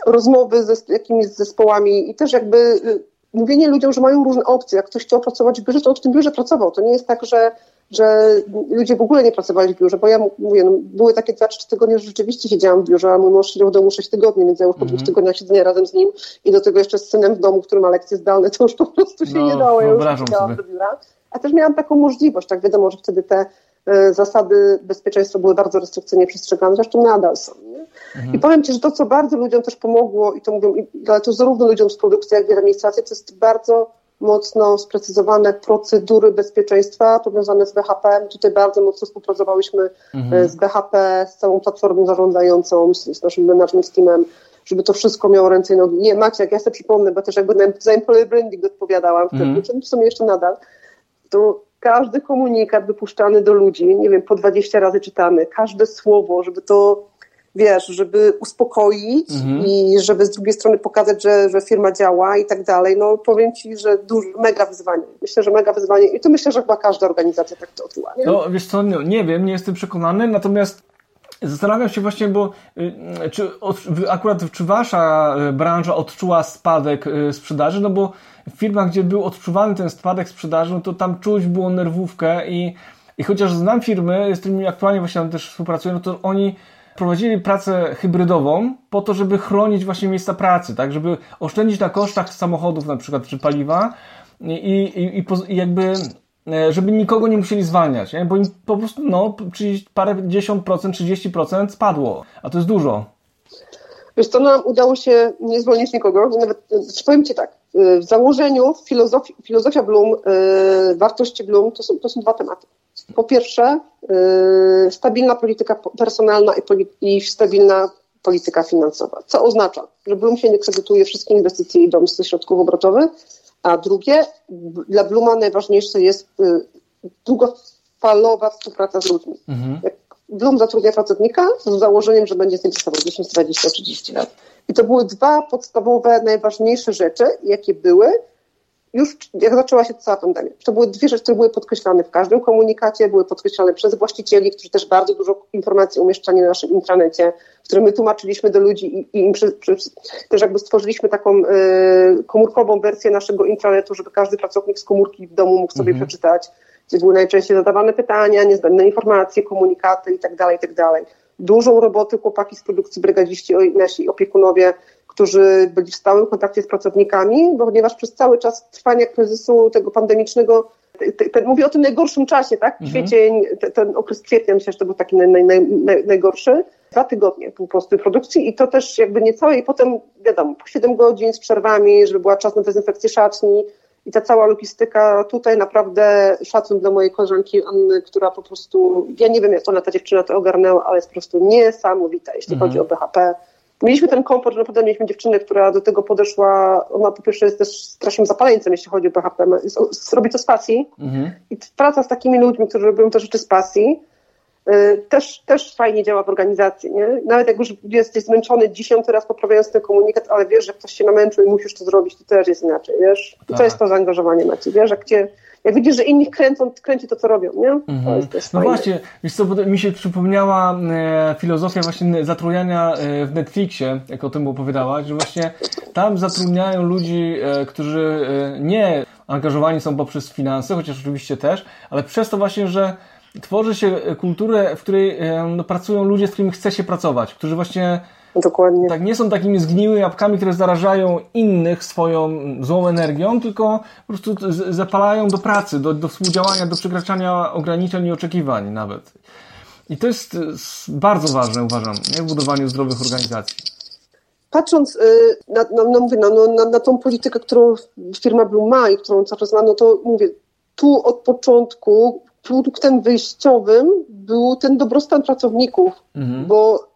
rozmowy ze jakimiś zespołami i też jakby yy, mówienie ludziom, że mają różne opcje. Jak ktoś chciał pracować w biurze, to on w tym biurze pracował. To nie jest tak, że że ludzie w ogóle nie pracowali w biurze, bo ja mówię, no, były takie dwa czy trzy tygodnie, że rzeczywiście siedziałam w biurze, a mój mąż siedział w domu sześć tygodni, więc ja już po dwóch mhm. tygodniach siedzenia razem z nim i do tego jeszcze z synem w domu, który ma lekcje zdalne, to już po prostu się no, nie dało, ja już siedziałam do biura. A też miałam taką możliwość, tak wiadomo, że wtedy te y, zasady bezpieczeństwa były bardzo restrykcyjnie przestrzegane, zresztą nadal są. Mhm. I powiem Ci, że to, co bardzo ludziom też pomogło, i to mówią, ale to zarówno ludziom z produkcji, jak i administracji, to jest bardzo mocno sprecyzowane procedury bezpieczeństwa powiązane z BHP. Tutaj bardzo mocno współpracowałyśmy mhm. E, z BHP, z całą platformą zarządzającą, z, z naszym management teamem, żeby to wszystko miało ręce i nogi. Nie, Macie, jak ja sobie przypomnę, bo też jakby za employer branding odpowiadałam wtedy, mhm. w sumie jeszcze nadal, to każdy komunikat wypuszczany do ludzi, nie wiem, po 20 razy czytany, każde słowo, żeby to wiesz, żeby uspokoić mhm. i żeby z drugiej strony pokazać, że, że firma działa i tak dalej, no powiem Ci, że duży, mega wyzwanie. Myślę, że mega wyzwanie i to myślę, że chyba każda organizacja tak to odczuła. Nie? No wiesz co, nie, nie wiem, nie jestem przekonany, natomiast Zastanawiam się właśnie, bo y, czy akurat czy wasza y, branża odczuła spadek y, sprzedaży, no bo w firmach, gdzie był odczuwany ten spadek sprzedaży, no to tam czuć było nerwówkę i, i chociaż znam firmy, z którymi aktualnie właśnie tam też współpracuję, no to oni prowadzili pracę hybrydową po to, żeby chronić właśnie miejsca pracy, tak, żeby oszczędzić na kosztach samochodów na przykład czy paliwa i, i, i, i jakby e, żeby nikogo nie musieli zwalniać, nie? bo im po prostu no, parę dziesiąt procent, 30% spadło, a to jest dużo. Wiesz to nam udało się nie zwolnić nikogo, nawet, znaczy powiem Ci tak, w założeniu filozofia, Bloom, yy, wartości Bloom to są, to są dwa tematy. Po pierwsze, yy, stabilna polityka personalna i, stabilna polityka finansowa, co oznacza, że Bloom się nie kredytuje wszystkie inwestycje idą ze środków obrotowych, a drugie, dla Bluma najważniejsze jest yy, długofalowa współpraca z ludźmi. Mhm. Bloom zatrudnia pracownika z założeniem, że będzie z nim pracował 10, 20, 30 lat. I to były dwa podstawowe, najważniejsze rzeczy, jakie były już jak zaczęła się cała pandemia. To były dwie rzeczy, które były podkreślane w każdym komunikacie, były podkreślane przez właścicieli, którzy też bardzo dużo informacji umieszczali na naszym intranecie, w którym my tłumaczyliśmy do ludzi i, i im przy, przy, też jakby stworzyliśmy taką y, komórkową wersję naszego intranetu, żeby każdy pracownik z komórki w domu mógł sobie mhm. przeczytać, gdzie były najczęściej zadawane pytania, niezbędne informacje, komunikaty itd., tak itd. Tak Dużą roboty chłopaki z produkcji, brygadziści, nasi opiekunowie którzy byli w stałym kontakcie z pracownikami, ponieważ przez cały czas trwania kryzysu tego pandemicznego ten, mówię o tym najgorszym czasie, tak? Mhm. Kwiecień, ten, ten okres kwietnia, myślę, że to był taki naj, naj, naj, najgorszy. Dwa tygodnie po prostu produkcji i to też jakby nie całe i potem wiadomo, po 7 godzin z przerwami, żeby była czas na dezynfekcję szatni i ta cała logistyka tutaj naprawdę szacun dla mojej koleżanki Anny, która po prostu, ja nie wiem jak ona ta dziewczyna to ogarnęła, ale jest po prostu niesamowita, jeśli mhm. chodzi o BHP Mieliśmy ten komfort, że naprawdę mieliśmy dziewczynę, która do tego podeszła. Ona po pierwsze jest też strasznym zapaleńcem, jeśli chodzi o BHP. Robi to z pasji. Mhm. I praca z takimi ludźmi, którzy robią te rzeczy z pasji, y, też, też fajnie działa w organizacji. Nie? Nawet jak już jesteś zmęczony dziesiąty raz poprawiając ten komunikat, ale wiesz, że ktoś się namęczył i musisz to zrobić, to też jest inaczej, wiesz? I tak. to jest to zaangażowanie Maciej, wiesz? Jak cię jak widzisz, że inni kręcą, kręci to, co robią, nie? Mhm. To jest też no fajne. właśnie, wiesz co, mi się przypomniała e, filozofia właśnie zatrudniania e, w Netflixie, jak o tym opowiadałaś, że właśnie tam zatrudniają ludzi, e, którzy nie angażowani są poprzez finanse, chociaż oczywiście też, ale przez to właśnie, że tworzy się kulturę, w której no, pracują ludzie, z którymi chce się pracować, którzy właśnie Dokładnie. Tak, nie są takimi zgniłymi jabłkami, które zarażają innych swoją złą energią, tylko po prostu zapalają do pracy, do, do współdziałania, do przekraczania ograniczeń i oczekiwań nawet. I to jest bardzo ważne, uważam, nie? w budowaniu zdrowych organizacji. Patrząc y, na, na, no mówię, na, no, na, na tą politykę, którą firma Blue ma i którą cały czas ma, no to mówię, tu od początku produktem wyjściowym był ten dobrostan pracowników, mhm. bo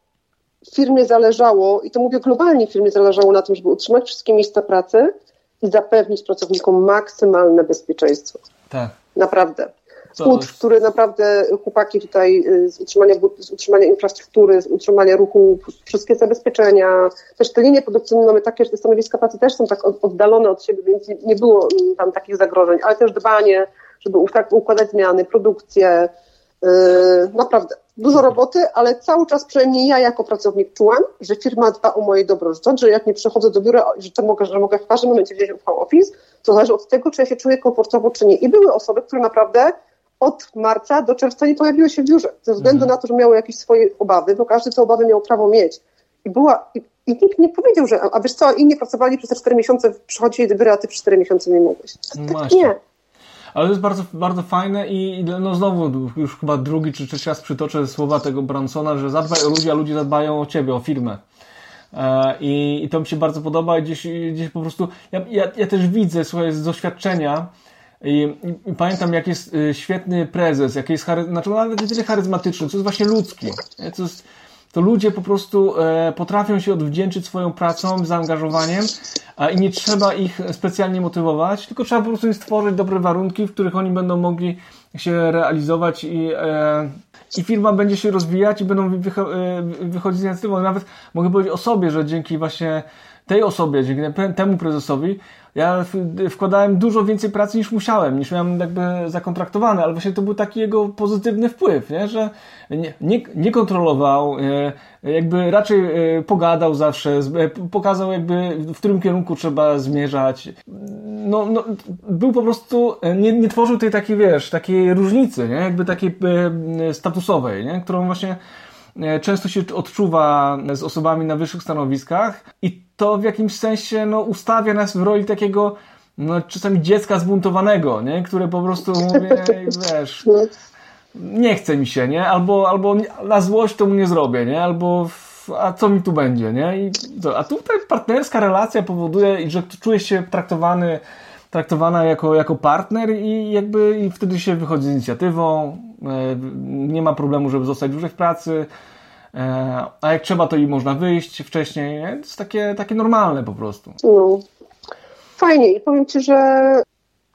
firmie zależało, i to mówię globalnie, firmie zależało na tym, żeby utrzymać wszystkie miejsca pracy i zapewnić pracownikom maksymalne bezpieczeństwo. Tak. Naprawdę. Jest... który naprawdę chłopaki tutaj y, z utrzymania, z utrzymania infrastruktury, z utrzymania ruchu, wszystkie zabezpieczenia, też te linie produkcyjne mamy takie, że te stanowiska pracy też są tak oddalone od siebie, więc nie było tam takich zagrożeń, ale też dbanie, żeby tak układać zmiany, produkcję, yy, naprawdę dużo roboty, ale cały czas przynajmniej ja jako pracownik czułam, że firma dba o moje dobro, że jak nie przychodzę do biura, że to mogę, że mogę w każdym momencie wziąć home office, to zależy od tego, czy ja się czuję komfortowo, czy nie. I były osoby, które naprawdę od marca do czerwca nie pojawiły się w biurze, ze względu mhm. na to, że miały jakieś swoje obawy, bo każdy te obawy miał prawo mieć. I była, i, i nikt nie powiedział, że, a wiesz co, inni pracowali przez te cztery miesiące, przychodzili do biura, a ty przez cztery miesiące nie mogłeś. Tak, nie. Ale to jest bardzo, bardzo fajne i no znowu już chyba drugi czy trzeci raz przytoczę słowa tego Bransona, że zadbaj o ludzi, a ludzie zadbają o ciebie, o firmę. E, I, I to mi się bardzo podoba i gdzieś, gdzieś po prostu, ja, ja, ja też widzę, słuchaj, z doświadczenia, i, i, pamiętam, jak jest y, świetny prezes, jak jest chary, znaczy, nawet nie tyle charyzmatyczny, co jest właśnie ludzki. To, jest, to ludzie po prostu e, potrafią się odwdzięczyć swoją pracą, zaangażowaniem i nie trzeba ich specjalnie motywować, tylko trzeba po prostu stworzyć dobre warunki, w których oni będą mogli się realizować i, e, i firma będzie się rozwijać i będą e, wychodzić z inicjatywą. Nawet mogę powiedzieć o sobie, że dzięki właśnie tej osobie, dzięki temu prezesowi, ja wkładałem dużo więcej pracy niż musiałem, niż miałem jakby zakontraktowane, ale właśnie to był taki jego pozytywny wpływ, nie? że nie, nie, nie kontrolował, e, jakby raczej e, pogadał zawsze, e, pokazał jakby w którym kierunku trzeba zmierzać. No, no był po prostu, nie, nie tworzył tej takiej, wiesz, takiej różnicy, nie? jakby takiej statusowej, nie? którą właśnie często się odczuwa z osobami na wyższych stanowiskach i to w jakimś sensie no, ustawia nas w roli takiego no, czasami dziecka zbuntowanego, nie? które po prostu mówi, wiesz, nie chce mi się, nie? Albo, albo na złość to mu nie zrobię, nie? Albo a co mi tu będzie, nie? I to, a tutaj partnerska relacja powoduje, że czujesz się traktowany traktowana jako, jako partner i jakby i wtedy się wychodzi z inicjatywą, e, nie ma problemu, żeby zostać dłużej w pracy, a jak trzeba, to i można wyjść wcześniej. To jest takie, takie normalne po prostu. No. Fajnie i powiem Ci, że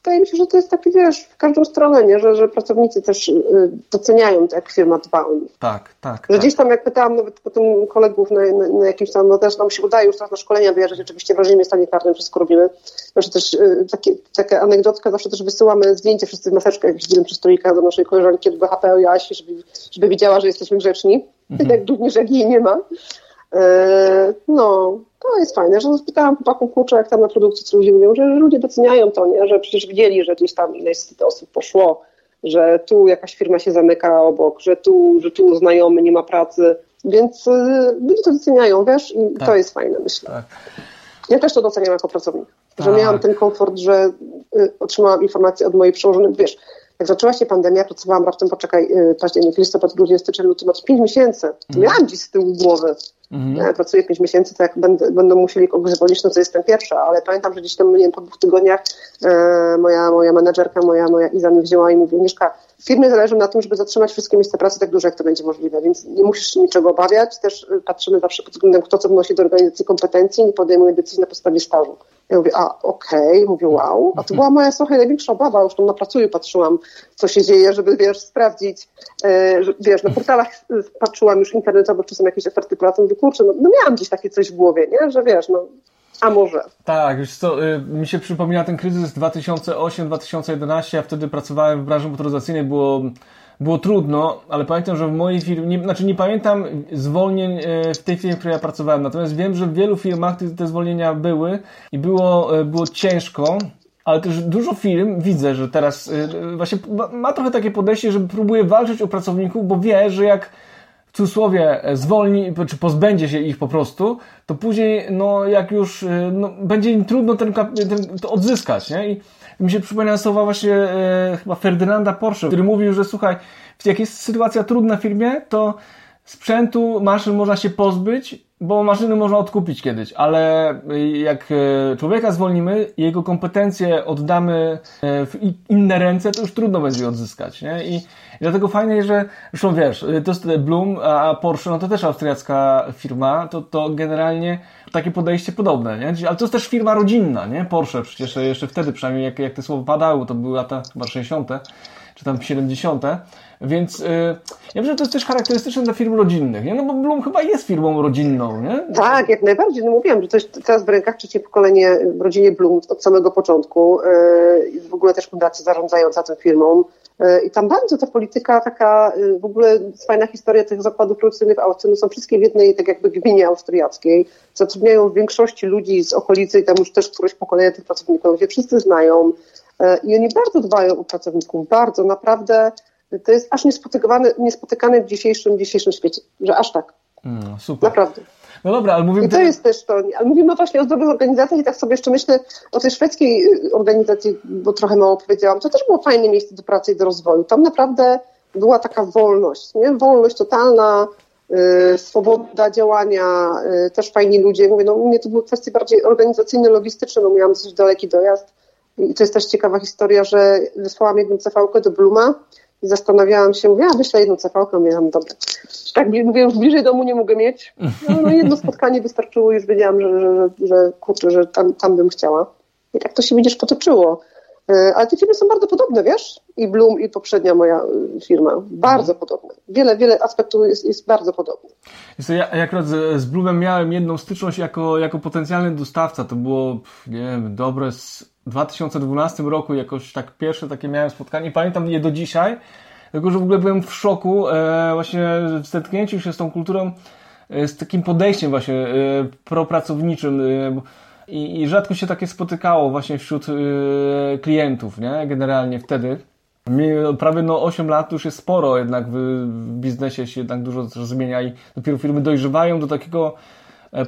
wydaje mi się, że to jest taki, wiesz, w każdą stronę, nie? Że, że pracownicy też y, doceniają to, jak firma dba o nich. Tak, tak. Że tak. gdzieś tam, jak pytałam nawet potem kolegów na, na, na jakimś tam, no też nam się udaje już teraz na szkolenia wyjeżdżać rzeczywiście w reżimie sanitarnym, wszystko robimy. Że też y, takie, taka anegdotka, zawsze też wysyłamy zdjęcie wszyscy w maseczkach, jak widzimy przez stolika do naszej koleżanki od BHP o Jasi, żeby, żeby wiedziała, że jesteśmy grzeczni. Mhm. Tak również jak jej nie ma. E, no, to jest fajne, że spytałam chłopaków kurczę, jak tam na produkcji, co ludzie mówią, że ludzie doceniają to, nie? że przecież widzieli, że gdzieś tam ileś osób poszło, że tu jakaś firma się zamyka obok, że tu, że tu znajomy nie ma pracy, więc y, ludzie to doceniają, wiesz, i tak. to jest fajne, myślę. Tak. Ja też to doceniam jako pracownik, że tak. miałam ten komfort, że y, otrzymałam informacje od mojej przełożonej, wiesz, jak zaczęła się pandemia, pracowałam raptem, poczekaj, y, październik, listopad, grudzień, styczeń, luty, masz 5 miesięcy. Mm. Miałam dziś z tyłu głowy. Ja pracuję 5 miesięcy, to jak będę, będą musieli kogoś zwolnić, no to jestem pierwsza, ale pamiętam, że gdzieś tam, nie wiem, po dwóch tygodniach e, moja, moja menedżerka, moja, moja Iza mi wzięła i mówi, Mieszka, firmie zależy na tym, żeby zatrzymać wszystkie miejsca pracy tak duże, jak to będzie możliwe, więc nie musisz się niczego obawiać. Też y, patrzymy zawsze pod względem, kto co wnosi do organizacji kompetencji, nie podejmuje decyzji na podstawie stażu. Ja mówię, a okej, okay. mówię, wow. A to była moja trochę największa obawa, już tam na pracuję patrzyłam, co się dzieje, żeby, wiesz, sprawdzić, e, wiesz, na portalach patrzyłam już internetowo, czy są jakieś oferty pracy, mówię, kurczę, no, no miałam gdzieś takie coś w głowie, nie, że wiesz, no A może. Tak, już co, y, mi się przypomina ten kryzys 2008-2011, ja wtedy pracowałem w branży motoryzacyjnej, było, było trudno, ale pamiętam, że w mojej firmie, nie, znaczy nie pamiętam zwolnień y, w tej firmie, w której ja pracowałem, natomiast wiem, że w wielu firmach te, te zwolnienia były i było, y, było ciężko, ale też dużo firm widzę, że teraz właśnie ma trochę takie podejście, że próbuje walczyć o pracowników, bo wie, że jak w cudzysłowie zwolni, czy pozbędzie się ich po prostu, to później, no jak już, e, no, będzie im trudno ten, ten, to odzyskać, nie? I mi się przypomina słowa właśnie e, chyba Ferdynanda Porsche, który mówił, że słuchaj, jak jest sytuacja trudna w firmie, to sprzętu, maszyn można się pozbyć, bo maszyny można odkupić kiedyś, ale jak e, człowieka zwolnimy, jego kompetencje oddamy e, w inne ręce, to już trudno będzie odzyskać, nie? I dlatego fajnie, że, zresztą wiesz, to jest Bloom, a Porsche, no to też austriacka firma, to, to generalnie takie podejście podobne, nie? Ale to jest też firma rodzinna, nie? Porsche przecież jeszcze wtedy, przynajmniej jak, jak te słowa padały, to były lata chyba 60., czy tam 70., więc yy, ja myślę, że to jest też charakterystyczne dla firm rodzinnych, nie? No bo Bloom chyba jest firmą rodzinną, nie? Tak, jak najbardziej. No mówiłam, że to jest teraz w rękach trzecie pokolenie w rodzinie Bloom od samego początku. Yy, w ogóle też fundacja zarządzająca tą firmą. Yy, I tam bardzo ta polityka taka, yy, w ogóle fajna historia tych zakładów produkcyjnych w Austrii, no są wszystkie w jednej tak jakby gminie austriackiej. Zatrudniają w większości ludzi z okolicy i tam już też któreś pokolenie tych pracowników się wszyscy znają. Yy, I oni bardzo dbają o pracowników, bardzo, naprawdę to jest aż niespotykane, niespotykane w dzisiejszym, dzisiejszym świecie, że aż tak. Mm, super. Naprawdę. No dobra, ale mówimy... I to jest też to, ale mówimy właśnie o zdrowych organizacjach i tak sobie jeszcze myślę o tej szwedzkiej y, organizacji, bo trochę mało powiedziałam, to też było fajne miejsce do pracy i do rozwoju. Tam naprawdę była taka wolność, nie? Wolność totalna, yy, swoboda działania, yy, też fajni ludzie. Mówię, no u mnie to były kwestie bardziej organizacyjne, logistyczne, bo miałam dosyć daleki dojazd. I to jest też ciekawa historia, że wysłałam jedną cv do Bluma, i zastanawiałam się, mówię, a wyślę jedną cefałkę, miałam dobra. Tak, mówię, już bliżej domu nie mogę mieć. No, no jedno spotkanie wystarczyło, już wiedziałam, że, że, że, że kurczę, że tam, tam bym chciała. I tak to się widzisz potoczyło. E, ale te firmy są bardzo podobne, wiesz? I Bloom, i poprzednia moja e, firma. Bardzo mhm. podobne. Wiele, wiele aspektów jest, jest bardzo podobnych. Ja, ja akurat z, z Bloomem miałem jedną styczność jako, jako potencjalny dostawca. To było, nie wiem, dobre z 2012 roku jakoś tak pierwsze takie miałem spotkanie. Pamiętam je do dzisiaj, tylko że w ogóle byłem w szoku e, właśnie w zetknięciu się z tą kulturą, e, z takim podejściem właśnie e, propracowniczym. I, I rzadko się takie spotykało właśnie wśród klientów, nie? Generalnie wtedy. Prawie no 8 lat już jest sporo, jednak w, biznesie się jednak dużo zmienia i dopiero firmy dojrzewają do takiego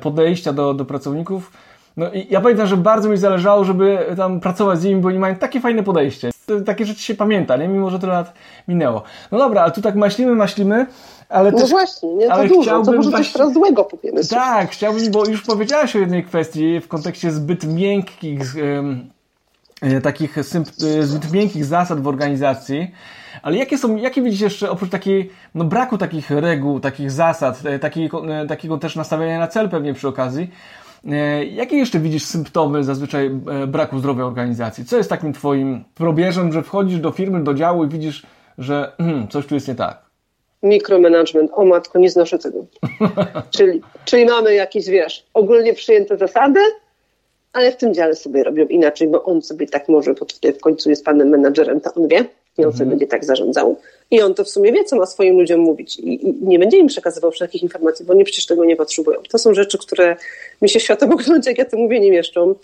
podejścia do, do pracowników no i ja pamiętam, że bardzo mi zależało, żeby tam pracować z nimi, bo oni mają takie fajne podejście. Takie rzeczy się pamięta, nie? Mimo, że tyle lat minęło. No dobra, ale tu tak maślimy, maślimy, ale no też... właśnie, nie? To ale dużo, chciałbym to może coś teraz złego powiemy. Tak, chciałbym, bo już powiedziałaś o jednej kwestii w kontekście zbyt miękkich, um, takich zbyt miękkich zasad w organizacji, ale jakie są, jakie widzisz jeszcze, oprócz takiej, no braku takich reguł, takich zasad, e, takiego, takiego też nastawienia na cel pewnie przy okazji, E, jakie jeszcze widzisz symptomy zazwyczaj e, braku zdrowia organizacji? Co jest takim twoim probierzem, że wchodzisz do firmy, do działu i widzisz, że hmm, coś tu jest nie tak? Mikromanagement. O matko, nie znoszę tego. czyli, czyli mamy jakieś, wiesz, ogólnie przyjęte zasady, ale w tym dziale sobie robią inaczej, bo on sobie tak może, bo tutaj w końcu jest panem menadżerem, to on wie i on sobie mhm. będzie tak zarządzał. I on to w sumie wie, co ma swoim ludziom mówić i, i nie będzie im przekazywał wszelkich informacji, bo oni przecież tego nie potrzebują. To są rzeczy, które mi się światopoglądzie, jak ja to mówię, nie mieszczą.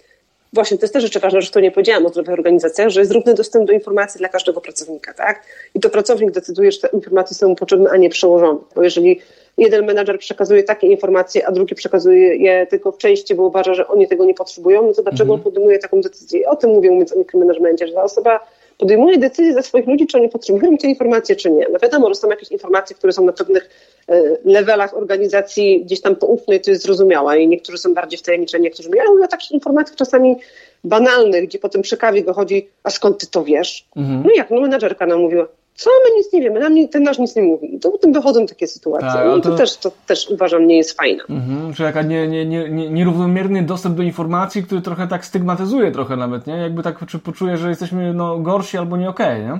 Właśnie, to jest też rzecz ważna, że to nie powiedziałam o zdrowych organizacjach, że jest równy dostęp do informacji dla każdego pracownika, tak? I to pracownik decyduje, że te informacje są mu potrzebne, a nie przełożone. Bo jeżeli jeden menadżer przekazuje takie informacje, a drugi przekazuje je tylko w części, bo uważa, że oni tego nie potrzebują, no to dlaczego mhm. on podejmuje taką decyzję? O tym mówię mówiąc o mikromanagemencie, że ta osoba podejmuje decyzje za swoich ludzi, czy oni potrzebują te informacje, czy nie. No wiadomo, że są jakieś informacje, które są na pewnych e, levelach organizacji gdzieś tam poufnej, to jest zrozumiałe i niektórzy są bardziej wtajemniczeni, niektórzy nie. Ale mówię o takich informacjach czasami banalnych, gdzie potem przy kawie wychodzi, a skąd ty to wiesz? Mhm. No jak, no menadżerka nam mówiła, co my nic nie wiemy, nam nie, ten nasz nic nie mówi. I to potem wychodzą takie sytuacje. Tak, no i to, to, też, to też uważam nie jest fajne. Mhm, że jaka nie, nie, nie, nie, nierównomierny dostęp do informacji, który trochę tak stygmatyzuje trochę nawet, nie? Jakby tak czy poczuje, że jesteśmy no, gorsi albo nie okej, okay, nie?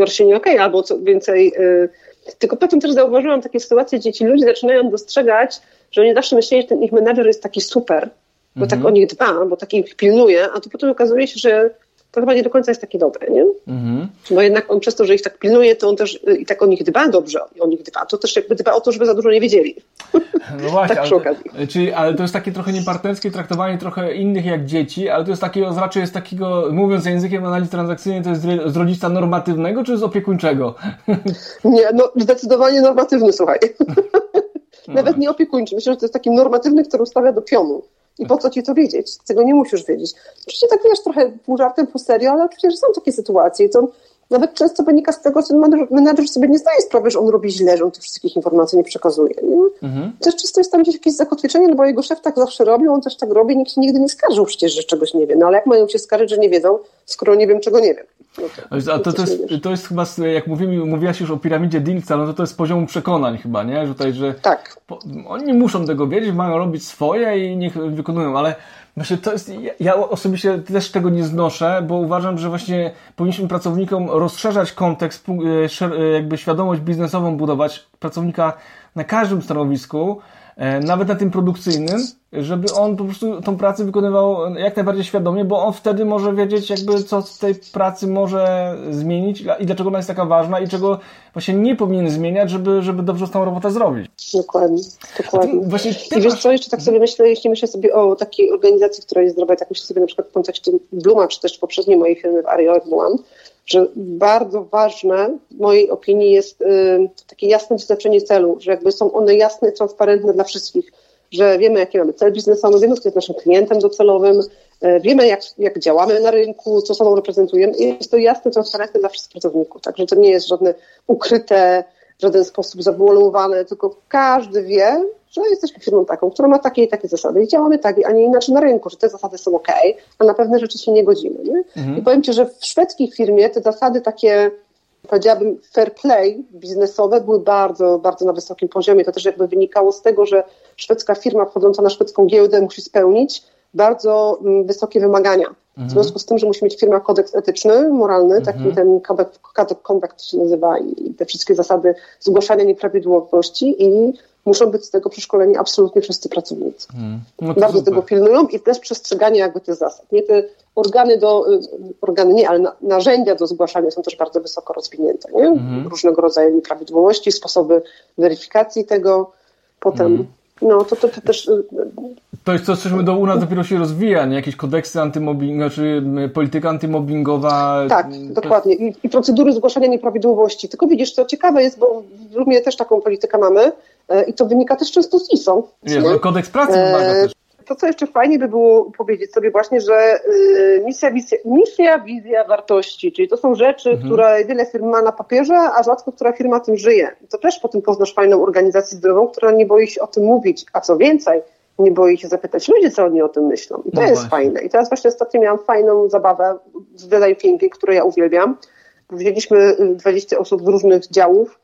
Gorsi nie okej, okay, albo co więcej... Yy, tylko potem też zauważyłam takie sytuacje, gdzie ci ludzie zaczynają dostrzegać, że oni zawsze myśleli, że ten ich menedżer jest taki super, bo tak mhm. o nich dba, bo tak ich pilnuje, a to potem okazuje się, że to chyba nie do końca jest takie dobre, nie? Mhm. Bo jednak on przez to, że ich tak pilnuje, to on też y, i tak o nich dba dobrze, o nich dba, to też jakby dba o to, żeby za dużo nie wiedzieli. No właśnie, tak ale, czyli, ale to jest takie trochę niepartnerskie traktowanie trochę innych jak dzieci, ale to jest takiego, raczej jest takiego, mówiąc językiem analizy transakcyjnej, to jest z rodzica normatywnego czy z opiekuńczego? Nie, no zdecydowanie normatywny, słuchaj. Nawet nie opiekuńczy. Myślę, że to jest taki normatywny, który ustawia do pionu. I po co ci to wiedzieć? Tego nie musisz wiedzieć. Oczywiście tak wiesz, trochę pół żartem, pół serio, ale przecież są takie sytuacje. To nawet często wynika z tego, że menadżer sobie nie zdaje sprawy, że on robi źle, że on tych wszystkich informacji nie przekazuje. Nie? Mhm. Też często jest tam gdzieś jakieś zakotwieczenie, no bo jego szef tak zawsze robi, on też tak robi, nikt się nigdy nie skarżył przecież, że czegoś nie wie. No ale jak mają się skarżyć, że nie wiedzą, skoro nie wiem, czego nie wiem? No to, A to, to, jest, to jest chyba, jak mówimy, mówiłaś już o piramidzie Dilca, no to to jest poziom przekonań chyba, nie? Że, tutaj, że tak. Po, oni muszą tego wiedzieć, mają robić swoje i niech wykonują, ale Właśnie to jest, ja osobiście też tego nie znoszę, bo uważam, że właśnie powinniśmy pracownikom rozszerzać kontekst, e, e, jakby świadomość biznesową budować pracownika na każdym stanowisku, nawet na tym produkcyjnym, żeby on po prostu tą pracę wykonywał jak najbardziej świadomie, bo on wtedy może wiedzieć jakby co z tej pracy może zmienić i dlaczego ona jest taka ważna i czego właśnie nie powinien zmieniać, żeby, żeby dobrze tą robotę zrobić. Dokładnie, dokładnie. Właśnie I wiesz co, jeszcze tak sobie myślę, jeśli myślę sobie o takiej organizacji, która jest zdrowa, tak myślę sobie na przykład w kontekście Bluma, czy też poprzedniej mojej firmy w Ario One, że bardzo ważne w mojej opinii jest y, takie jasne wyznaczenie celu, że jakby są one jasne, transparentne dla wszystkich że wiemy, jaki mamy cel biznesowy, wiemy, kto jest naszym klientem docelowym, e, wiemy, jak, jak działamy na rynku, co sobą reprezentujemy i jest to jasne, transparentne dla wszystkich pracowników. Także to nie jest żadne ukryte, w żaden sposób zawoluowane, tylko każdy wie, że jesteśmy firmą taką, która ma takie i takie zasady i działamy tak, a nie inaczej na rynku, że te zasady są ok, a na pewne rzeczy się nie godzimy. Nie? Mhm. I powiem Ci, że w szwedzkiej firmie te zasady takie powiedziałabym, fair play biznesowe były bardzo, bardzo na wysokim poziomie. To też jakby wynikało z tego, że szwedzka firma wchodząca na szwedzką giełdę musi spełnić bardzo mm, wysokie wymagania. Mhm. W związku z tym, że musi mieć firma kodeks etyczny, moralny, mhm. taki ten Code Conduct się nazywa i te wszystkie zasady zgłaszania nieprawidłowości i muszą być z tego przeszkoleni absolutnie wszyscy pracownicy. Mhm. No Bardzo super. tego pilnują i też przestrzeganie jakby tych zasad. Nie te organy do, y, organy nie, ale na, narzędzia do zgłaszania są też bardzo wysoko rozwinięte. Nie? Mhm. Różnego rodzaju nieprawidłowości, sposoby weryfikacji tego. Potem mhm. No, to, to, to też... Y, to jest coś, co do u nas dopiero się rozwija, nie? Jakieś kodeksy antymobbingowe, czy polityka antymobbingowa. Tak, dokładnie. I, I, procedury zgłaszania nieprawidłowości. Tylko widzisz, co ciekawe jest, bo w Rumie też taką politykę mamy i to wynika też często z ISO. Nie, kodeks pracy wymaga e, też to, co jeszcze fajnie by było powiedzieć sobie właśnie, że y, misja, wizja, misja, wizja, wartości, czyli to są rzeczy, mhm. które wiele firm ma na papierze, a rzadko która firma tym żyje. To też potem poznasz fajną organizację zdrową, która nie boi się o tym mówić, a co więcej, nie boi się zapytać ludzi, co oni o tym myślą. I to no jest właśnie. fajne. I teraz właśnie ostatnio miałam fajną zabawę z Design Thinking, którą ja uwielbiam. Wzięliśmy 20 osób z różnych działów,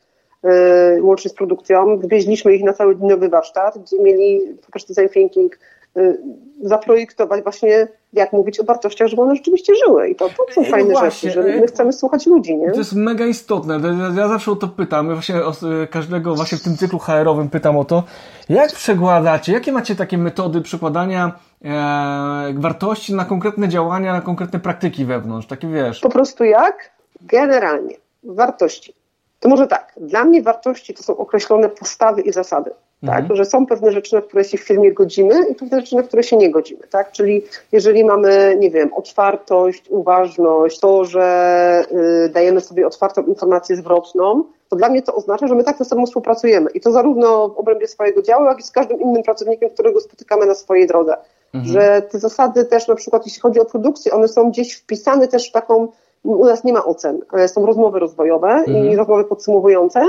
łącznie z produkcją, wywieźliśmy ich na cały dniowy warsztat, gdzie mieli po prostu design thinking Y, zaprojektować właśnie, jak mówić o wartościach, żeby one rzeczywiście żyły. I to, to są fajne no właśnie, rzeczy, że my chcemy słuchać ludzi, nie? To jest mega istotne. Ja zawsze o to pytam. Ja właśnie o, każdego właśnie w tym cyklu HR-owym pytam o to, jak przekładacie, jakie macie takie metody przekładania e, wartości na konkretne działania, na konkretne praktyki wewnątrz, takie wiesz? Po prostu jak? Generalnie. Wartości. To może tak, dla mnie wartości to są określone postawy i zasady. Tak, mhm. że są pewne rzeczy, na które się w firmie godzimy i pewne rzeczy, na które się nie godzimy. Tak? Czyli jeżeli mamy, nie wiem, otwartość, uważność, to, że y, dajemy sobie otwartą informację zwrotną, to dla mnie to oznacza, że my tak ze sobą współpracujemy. I to zarówno w obrębie swojego działu, jak i z każdym innym pracownikiem, którego spotykamy na swojej drodze. Mhm. Że te zasady też na przykład, jeśli chodzi o produkcję, one są gdzieś wpisane też w taką, u nas nie ma ocen, są rozmowy rozwojowe mhm. i rozmowy podsumowujące,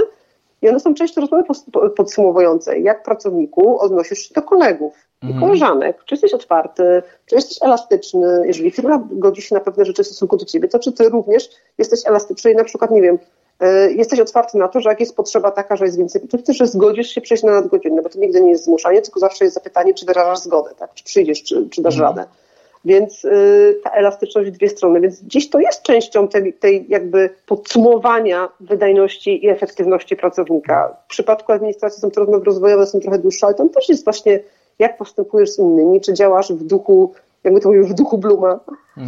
i one są często rozmowy podsumowujące, jak pracowniku odnosisz się do kolegów i mhm. koleżanek. Czy jesteś otwarty, czy jesteś elastyczny, jeżeli firma godzi się na pewne rzeczy w stosunku do ciebie, to czy ty również jesteś elastyczny i na przykład, nie wiem, e, jesteś otwarty na to, że jak jest potrzeba taka, że jest więcej, to ty, że zgodzisz się przejść na nadgodzinę, bo to nigdy nie jest zmuszanie, tylko zawsze jest zapytanie, czy wyrażasz zgodę, tak? czy przyjdziesz, czy, czy dasz mhm. radę. Więc y, ta elastyczność w dwie strony. Więc gdzieś to jest częścią tej, tej jakby podsumowania wydajności i efektywności pracownika. W przypadku administracji są rozmowy rozwojowe, są trochę dłuższe, ale tam też jest właśnie jak postępujesz z innymi, czy działasz w duchu, jakby to mówił, w duchu Bluma.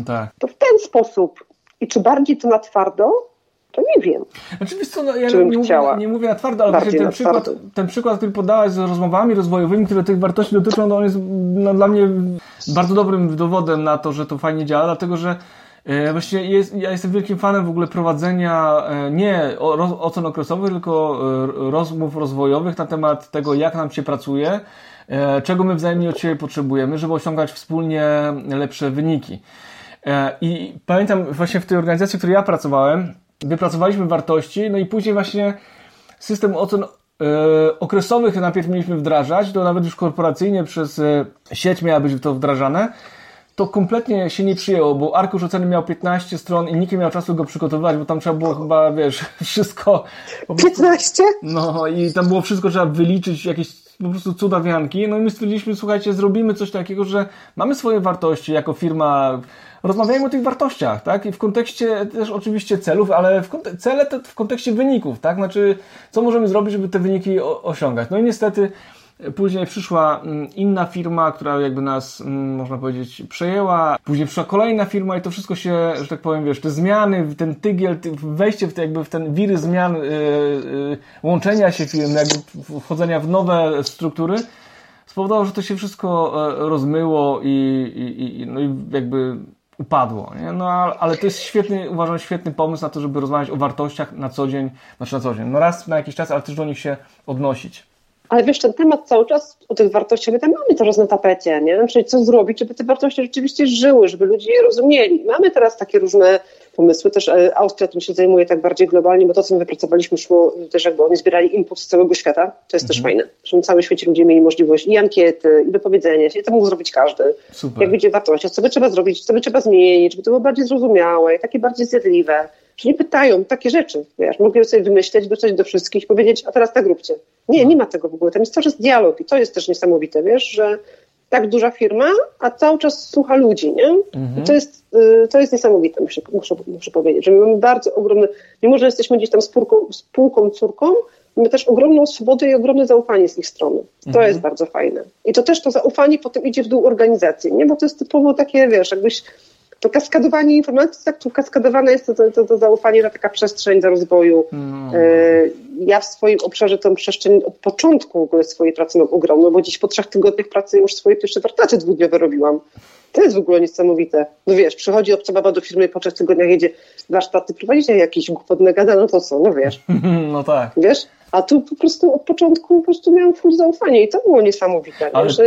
Tak. To w ten sposób. I czy bardziej to na twardo? To nie wiem. Oczywiście, znaczy, no, ja nie, mówię, nie mówię na twardo, ale właśnie ten przykład, ten przykład, który podałaś z rozmowami rozwojowymi, które tych wartości dotyczą, no on jest no, dla mnie bardzo dobrym dowodem na to, że to fajnie działa, dlatego że e, Właściwie jest, ja jestem wielkim fanem w ogóle prowadzenia e, nie ocen okresowych, tylko e, rozmów rozwojowych na temat tego, jak nam się pracuje, czego my wzajemnie od siebie potrzebujemy, żeby osiągać wspólnie lepsze wyniki. I pamiętam właśnie w tej organizacji, w której ja pracowałem, wypracowaliśmy wartości, no i później właśnie system ocen e, okresowych najpierw mieliśmy wdrażać, to nawet już korporacyjnie przez e, sieć miało być to wdrażane, to kompletnie się nie przyjęło, bo arkusz oceny miał 15 stron i nikt nie miał czasu go przygotowywać, bo tam trzeba było chyba, wiesz, wszystko... 15? No i tam było wszystko, trzeba wyliczyć, jakieś po prostu cudawianki, no i my stwierdziliśmy, słuchajcie, zrobimy coś takiego, że mamy swoje wartości jako firma, rozmawiajmy o tych wartościach, tak? I w kontekście też oczywiście celów, ale w cele te w kontekście wyników, tak? Znaczy, co możemy zrobić, żeby te wyniki osiągać. No i niestety Później przyszła mm, inna firma, która jakby nas, mm, można powiedzieć, przejęła. Później przyszła kolejna firma i to wszystko się, że tak powiem, wiesz, te zmiany, ten tygiel, wejście w, te, jakby w ten wiry zmian, yy, yy, łączenia się firm, jakby wchodzenia w nowe struktury, spowodowało, że to się wszystko e, rozmyło i, i, i no i jakby upadło. Nie? No ale to jest świetny, uważam, świetny pomysł na to, żeby rozmawiać o wartościach na co dzień, znaczy na co dzień, no raz na jakiś czas, ale też do nich się odnosić. Ale wiesz, ten temat cały czas o tych wartościach, my tam mamy teraz na tapecie, nie? Czyli co zrobić, żeby te wartości rzeczywiście żyły, żeby ludzie je rozumieli. Mamy teraz takie różne pomysły, też e, Austria tym się zajmuje tak bardziej globalnie, bo to, co my wypracowaliśmy, szło też jakby oni zbierali input z całego świata, to jest mhm. też fajne, że na całym świecie ludzie mieli możliwość i ankiety, i wypowiedzenia się, i to mógł zrobić każdy. Super. Jak widzi wartości, co by trzeba zrobić, co by trzeba zmienić, żeby to było bardziej zrozumiałe i takie bardziej zjadliwe. Że nie pytają takie rzeczy, wiesz, mogli sobie wymyśleć, dostać do wszystkich, powiedzieć, a teraz tak róbcie. Nie, nie ma tego w ogóle. Tam jest cały czas dialog i to jest też niesamowite, wiesz, że tak duża firma, a cały czas słucha ludzi, nie? Mhm. To, jest, y, to jest niesamowite, muszę, muszę, muszę powiedzieć, że my mamy bardzo ogromny, mimo że jesteśmy gdzieś tam spółką, spółką córką, mamy też ogromną swobodę i ogromne zaufanie z ich strony. To mhm. jest bardzo fajne. I to też to zaufanie potem idzie w dół organizacji, nie? Bo to jest typowo takie, wiesz, jakbyś to kaskadowanie informacji, tak, tu kaskadowane jest to, to, to, to zaufanie na taka przestrzeń do rozwoju. No. E, ja w swoim obszarze tą przestrzeń od początku w ogóle swojej pracy mam ogromną, bo dziś po trzech tygodniach pracy już swoje pierwsze warsztaty dwudniowe robiłam. To jest w ogóle niesamowite. No wiesz, przychodzi obca baba do firmy i po trzech tygodniach jedzie warsztaty prowadzić, a jakiś głupotny gada, no to co, no wiesz. No tak. Wiesz? A tu po prostu od początku po prostu miałam full zaufanie i to było niesamowite. Ale że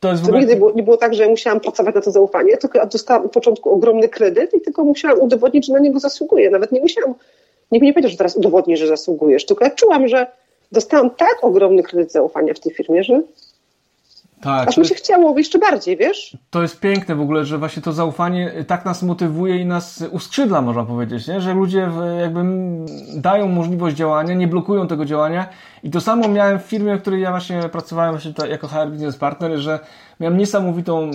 to, jest ogóle... nigdy było, nie było tak, że musiałam pracować na to zaufanie, tylko dostałam od początku ogromny kredyt i tylko musiałam udowodnić, że na niego zasługuję. Nawet nie musiałam, nikt nie powiedział, że teraz udowodnisz, że zasługujesz, tylko ja czułam, że dostałam tak ogromny kredyt zaufania w tej firmie, że tak, Aż mi się chciało jeszcze bardziej, wiesz? To jest piękne w ogóle, że właśnie to zaufanie tak nas motywuje i nas uskrzydla, można powiedzieć, nie? że ludzie jakby dają możliwość działania, nie blokują tego działania. I to samo miałem w firmie, w której ja właśnie pracowałem właśnie jako HR Business Partner, że miałem niesamowitą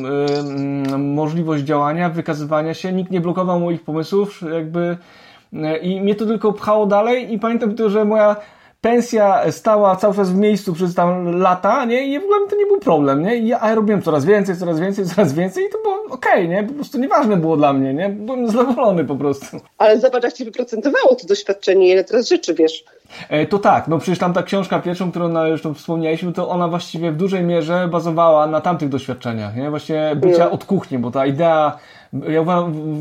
y, możliwość działania, wykazywania się, nikt nie blokował moich pomysłów, jakby y, i mnie to tylko pchało dalej i pamiętam to, że moja pensja stała cały czas w miejscu przez tam lata, nie? I w ogóle to nie był problem, nie? I ja robiłem coraz więcej, coraz więcej, coraz więcej i to było okej, okay, nie? Po prostu nieważne było dla mnie, nie? Byłem zadowolony po prostu. Ale zobacz, jak ci wyprocentowało to doświadczenie, ile teraz rzeczy wiesz. E, to tak, no przecież tam ta książka pierwszą, którą na, już tu wspomnieliśmy, to ona właściwie w dużej mierze bazowała na tamtych doświadczeniach, nie? Właśnie bycia od kuchni, bo ta idea, ja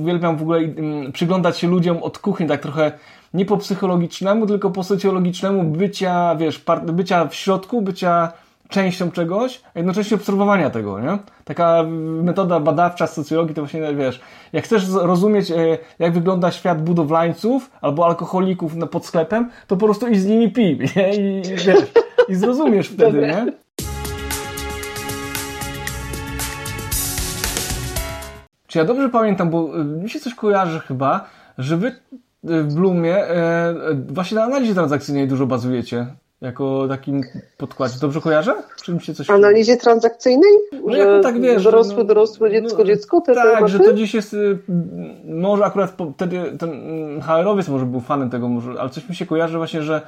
uwielbiam w ogóle mm, przyglądać się ludziom od kuchni, tak trochę nie po psychologicznemu, tylko po socjologicznemu bycia, wiesz, bycia w środku, bycia częścią czegoś, a jednocześnie obserwowania tego, nie? Taka metoda badawcza z socjologii to właśnie, wiesz, jak chcesz rozumieć, e, jak wygląda świat budowlańców albo alkoholików pod sklepem, to po prostu i z nimi pij, nie? I, wiesz, i zrozumiesz wtedy, Dobre. nie? Czy ja dobrze pamiętam, bo e, mi się coś kojarzy chyba, że wy w Bloomie e, właśnie na analizie transakcyjnej dużo bazujecie. Jako takim podkładzie. Dobrze kojarzę? Czy mi się coś... Analizie transakcyjnej? No że tak wiesz. Dorosły, no, dorosłe, dziecko, no, dziecko? Te tak, tematy? że to dziś jest... Y, może akurat wtedy ten HR-owiec może był fanem tego, może, ale coś mi się kojarzy właśnie, że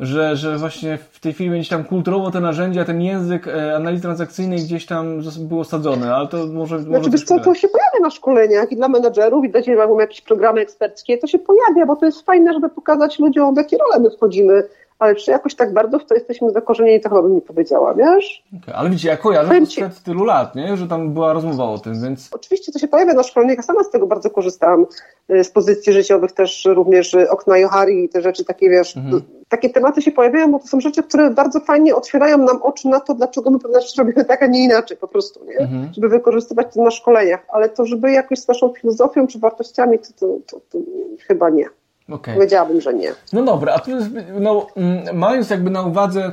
że, że właśnie w tej firmie gdzieś tam kulturowo te narzędzia, ten język e, analizy transakcyjnej gdzieś tam było osadzone, ale to może... Znaczy, może wiesz co, to się pojawia na szkoleniach i dla menadżerów, i dla ciebie mamy jakieś programy eksperckie, to się pojawia, bo to jest fajne, żeby pokazać ludziom, w jakie role my wchodzimy, ale czy jakoś tak bardzo w to jesteśmy zakorzenieni, to chyba bym nie powiedziała, wiesz? Okay, ale widzicie, ja kojarzę to sprzed tylu lat, nie? że tam była rozmowa o tym, więc... Oczywiście to się pojawia na szkoleniach, ja sama z tego bardzo korzystałam, y, z pozycji życiowych też również y, okna Johari i te rzeczy takie, wiesz, mhm. takie tematy się pojawiają, bo to są rzeczy, które bardzo fajnie otwierają nam oczy na to, dlaczego my pewne rzeczy robimy tak, a nie inaczej po prostu, nie? Mhm. Żeby wykorzystywać to na szkoleniach, ale to, żeby jakoś z naszą filozofią czy wartościami, to, to, to, to chyba nie. Okay. Powiedziałabym, że nie. No dobra, a tu, no, mm, mając jakby na uwadze,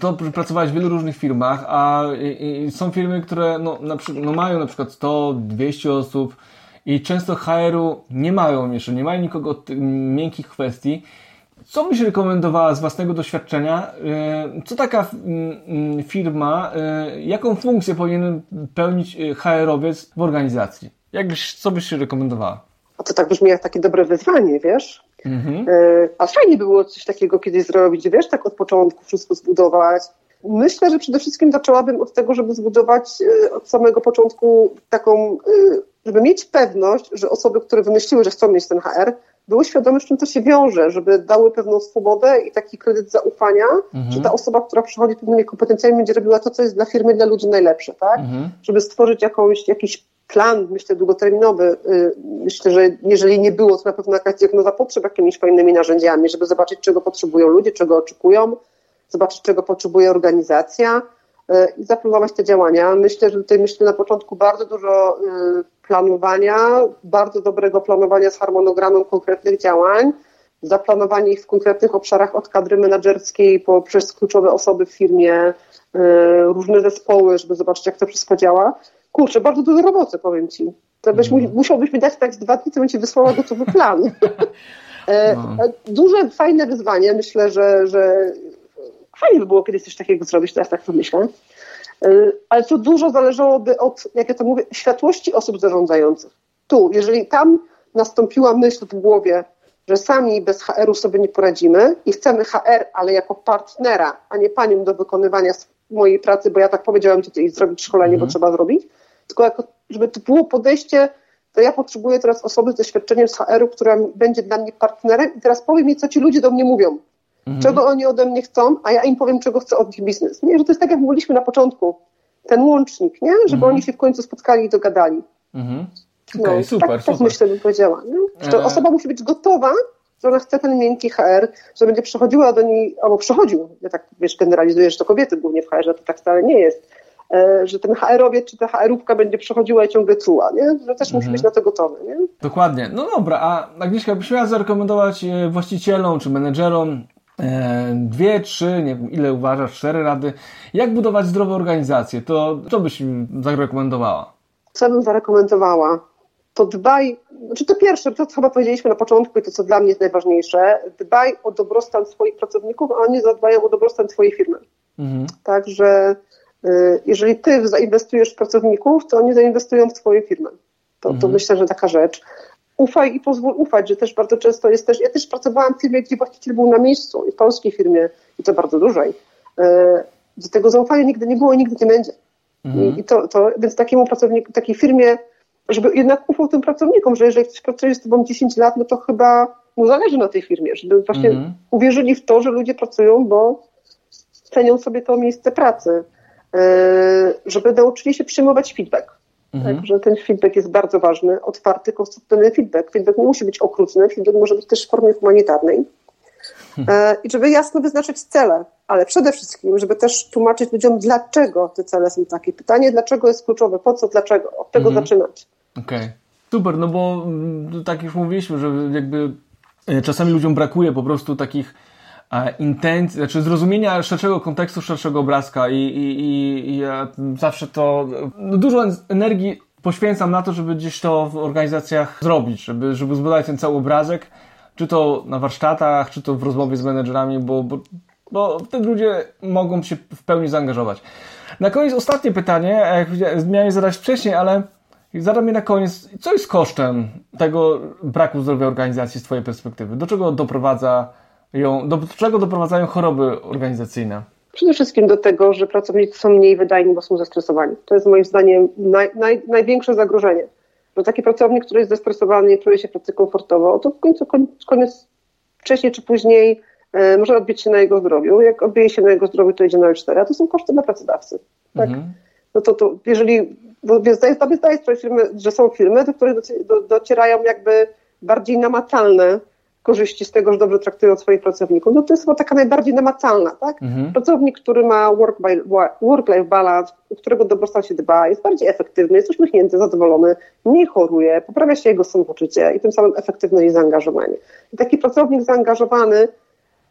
to pracowałeś w wielu różnych firmach, a i, i są firmy, które no, na, no mają na przykład 100, 200 osób i często HR-u nie mają jeszcze, nie mają nikogo od miękkich kwestii. Co byś rekomendowała z własnego doświadczenia? E, co taka mm, firma, e, jaką funkcję powinien pełnić e, HR-owiec w organizacji? Jak byś, co byś się rekomendowała? A to tak brzmi jak takie dobre wyzwanie, wiesz? Mhm. E, a fajnie było coś takiego kiedyś zrobić, wiesz, tak od początku wszystko zbudować. Myślę, że przede wszystkim zaczęłabym od tego, żeby zbudować e, od samego początku taką, e, żeby mieć pewność, że osoby, które wymyśliły, że chcą mieć ten HR, były świadome, z czym to się wiąże, żeby dały pewną swobodę i taki kredyt zaufania, mhm. że ta osoba, która przychodzi pewnymi kompetencjami, będzie robiła to, co jest dla firmy, dla ludzi najlepsze, tak? Mhm. Żeby stworzyć jakąś, jakiś plan, myślę, długoterminowy. Y, myślę, że jeżeli nie było, to na pewno jakaś diagnoza potrzeb jakimiś fajnymi narzędziami, żeby zobaczyć, czego potrzebują ludzie, czego oczekują, zobaczyć, czego potrzebuje organizacja y, i zaplanować te działania. Myślę, że tutaj myślę na początku bardzo dużo y, planowania, bardzo dobrego planowania z harmonogramem konkretnych działań, zaplanowanie ich w konkretnych obszarach od kadry menedżerskiej poprzez kluczowe osoby w firmie, różne zespoły, żeby zobaczyć, jak to wszystko działa kurczę, bardzo dużo roboty, powiem ci. To byś, mm. musiałbyś mi dać tak z dwa dni, to bym ci wysłała gotowy plan. E, no. E, duże, fajne wyzwanie. Myślę, że, że fajnie by było kiedyś coś takiego zrobić, teraz tak to myślę. E, ale to dużo zależałoby od, jak ja to mówię, światłości osób zarządzających. Tu, jeżeli tam nastąpiła myśl w głowie, że sami bez HR-u sobie nie poradzimy i chcemy HR, ale jako partnera, a nie panią do wykonywania mojej pracy, bo ja tak powiedziałam ci zrobić szkolenie, bo trzeba zrobić, tylko jako, żeby to było podejście, to ja potrzebuję teraz osoby z doświadczeniem z HR-u, która będzie dla mnie partnerem i teraz powiem mi, co ci ludzie do mnie mówią. Mhm. Czego oni ode mnie chcą, a ja im powiem, czego chcę od nich biznes. Nie, że to jest tak, jak mówiliśmy na początku, ten łącznik, nie? Żeby mhm. oni się w końcu spotkali i dogadali. Mhm. Okay, no, super, tak, super. Tak myślę, bym powiedziała. Nie? Że e... osoba musi być gotowa, że ona chce ten miękki HR, że będzie przechodziła do niej, albo przechodził, ja tak wiesz, generalizuję, że to kobiety głównie w HR, to tak wcale nie jest, że ten HR-owiec czy ta HR-ówka będzie przechodziła i ciągle czuła, nie? Że też mhm. musi być na to gotowy, nie? Dokładnie. No dobra, a Agnieszka, byś miała zarekomendować e, właścicielom czy menedżerom e, dwie, trzy, nie wiem, ile uważasz, cztery rady, jak budować zdrowe organizacje, to co byś zarekomendowała? Co bym zarekomendowała? To dbaj, znaczy to pierwsze, to co chyba powiedzieliśmy na początku i to co dla mnie jest najważniejsze, dbaj o dobrostan swoich pracowników, a oni zadbają o dobrostan twojej firmy. Mhm. Także jeżeli ty zainwestujesz w pracowników, to oni zainwestują w twoją firmę. To, mhm. to myślę, że taka rzecz. Ufaj i pozwól ufać, że też bardzo często jest też, ja też pracowałam w firmie, gdzie właściciel był na miejscu i w polskiej firmie, i to bardzo dużej, y, gdzie tego zaufania nigdy nie było i nigdy nie będzie. Mhm. I, to, to, więc takiemu pracownikowi, takiej firmie, żeby jednak ufał tym pracownikom, że jeżeli ktoś pracuje z tobą 10 lat, no to chyba mu zależy na tej firmie, żeby właśnie mhm. uwierzyli w to, że ludzie pracują, bo cenią sobie to miejsce pracy. E, żeby nauczyli się przyjmować feedback. Mhm. Tak, że ten feedback jest bardzo ważny, otwarty, konstruktywny feedback. Feedback nie musi być okrutny, feedback może być też w formie humanitarnej. E, I żeby jasno wyznaczyć cele, ale przede wszystkim, żeby też tłumaczyć ludziom, dlaczego te cele są takie. Pytanie, dlaczego jest kluczowe, po co, dlaczego, od tego mhm. zaczynać. Okej. Okay. Super, no bo mm, tak już mówiliśmy, że jakby e, czasami ludziom brakuje po prostu takich intencji, znaczy zrozumienia szerszego kontekstu, szerszego obrazka i, i, i, ja zawsze to, no dużo energii poświęcam na to, żeby gdzieś to w organizacjach zrobić, żeby, żeby zbudować ten cały obrazek, czy to na warsztatach, czy to w rozmowie z menedżerami, bo, bo, bo wtedy ludzie mogą się w pełni zaangażować. Na koniec ostatnie pytanie, miałem zadać wcześniej, ale zadam je na koniec. Co jest kosztem tego braku zdrowia organizacji z Twojej perspektywy? Do czego doprowadza ją, do czego doprowadzają choroby organizacyjne? Przede wszystkim do tego, że pracownicy są mniej wydajni, bo są zestresowani. To jest moim zdaniem naj, naj, największe zagrożenie. Że taki pracownik, który jest zestresowany, nie czuje się pracy komfortowo, to w końcu koniec, wcześniej czy później e, może odbić się na jego zdrowiu. Jak odbije się na jego zdrowiu, to idzie na L4, a to są koszty dla pracodawcy. Tak? Mhm. No to, to jeżeli, bo zdaję sobie sprawę, że są firmy, do których docierają jakby bardziej namacalne korzyści z tego, że dobrze traktują swoich pracowników, no to jest chyba taka najbardziej namacalna, tak? Mhm. Pracownik, który ma work-life balance, którego dobrostan się dba, jest bardziej efektywny, jest uśmiechnięty, zadowolony, mniej choruje, poprawia się jego samopoczucie i tym samym efektywność i zaangażowanie. I taki pracownik zaangażowany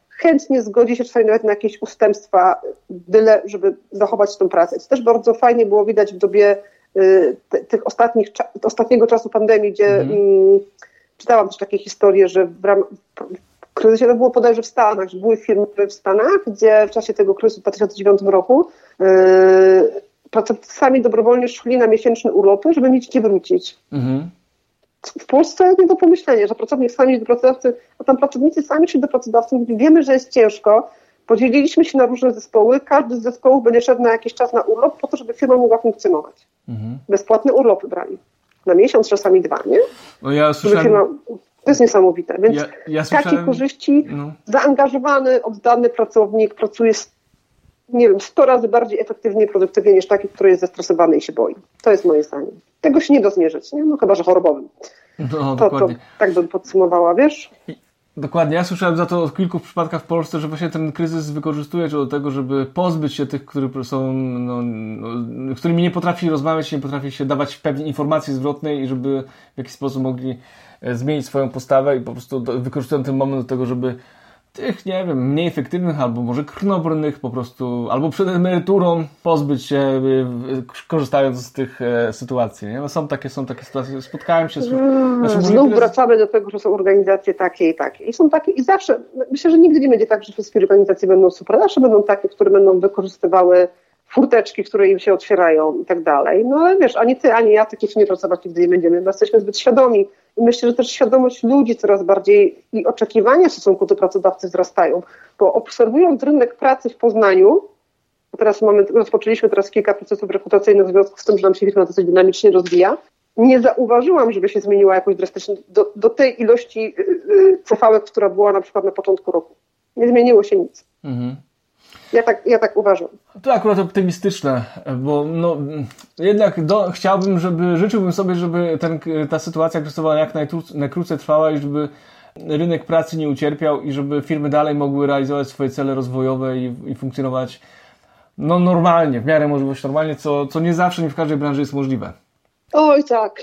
chętnie zgodzi się czasami nawet na jakieś ustępstwa, byle, żeby zachować tę pracę. To też bardzo fajnie było widać w dobie y, tych ostatnich, ostatniego czasu pandemii, gdzie mhm. Czytałam też takie historie, że w ramach kryzysie, to było podejrzewam w Stanach, że były firmy w Stanach, gdzie w czasie tego kryzysu w 2009 roku yy, pracownicy sami dobrowolnie szli na miesięczne urlopy, żeby mieć gdzie wrócić. Mhm. W Polsce nie do pomyślenia, że pracownik sami do pracodawcy, a tam pracownicy sami szli do pracodawcy, mówili, wiemy, że jest ciężko, podzieliliśmy się na różne zespoły, każdy z zespołów będzie szedł na jakiś czas na urlop po to, żeby firma mogła funkcjonować. Mhm. Bezpłatne urlopy brali na miesiąc, czasami dwa, nie? No ja słyszałem... Firma, to jest niesamowite. Więc ja, ja słyszałem... takie korzyści, no. zaangażowany, oddany pracownik pracuje nie wiem, 100 razy bardziej efektywnie i produktywnie niż taki, który jest zestresowany i się boi. To jest moje zdanie. Tego się nie da zmierzyć, nie? No chyba, że chorobowym. No, to, to tak bym podsumowała, wiesz? Dokładnie. Ja słyszałem za to w kilku przypadkach w Polsce, że właśnie ten kryzys wykorzystuje do tego, żeby pozbyć się tych, którzy są, no, no, którymi nie potrafi rozmawiać, nie potrafi się dawać pewnej informacji zwrotnej i żeby w jakiś sposób mogli e, zmienić swoją postawę i po prostu wykorzystują ten moment do tego, żeby tych, nie wiem, mniej efektywnych albo może krnobrnych po prostu, albo przed emeryturą pozbyć się, y, korzystając z tych e, sytuacji. Nie? No są, takie, są takie sytuacje, spotkałem się z... Hmm, znów wracamy do tego, że są organizacje takie i takie. I są takie, i zawsze, myślę, że nigdy nie będzie tak, że wszystkie organizacje będą super, zawsze będą takie, które będą wykorzystywały furteczki, które im się otwierają i tak dalej. No ale wiesz, ani ty, ani ja takich nie pracować nigdy nie będziemy, bo jesteśmy zbyt świadomi. I myślę, że też świadomość ludzi coraz bardziej i oczekiwania w stosunku do pracodawcy wzrastają, bo obserwując rynek pracy w Poznaniu, teraz mamy, rozpoczęliśmy teraz kilka procesów rekrutacyjnych w związku z tym, że nam się firma dosyć dynamicznie rozwija, nie zauważyłam, żeby się zmieniła jakoś drastycznie do, do tej ilości cv która była na przykład na początku roku. Nie zmieniło się nic. Mhm. Ja tak, ja tak uważam. To akurat optymistyczne, bo no, jednak do, chciałbym, żeby, życzyłbym sobie, żeby ten, ta sytuacja kryzysowa jak najkrócej trwała i żeby rynek pracy nie ucierpiał i żeby firmy dalej mogły realizować swoje cele rozwojowe i, i funkcjonować no, normalnie, w miarę możliwości normalnie, co, co nie zawsze, nie w każdej branży jest możliwe. Oj tak.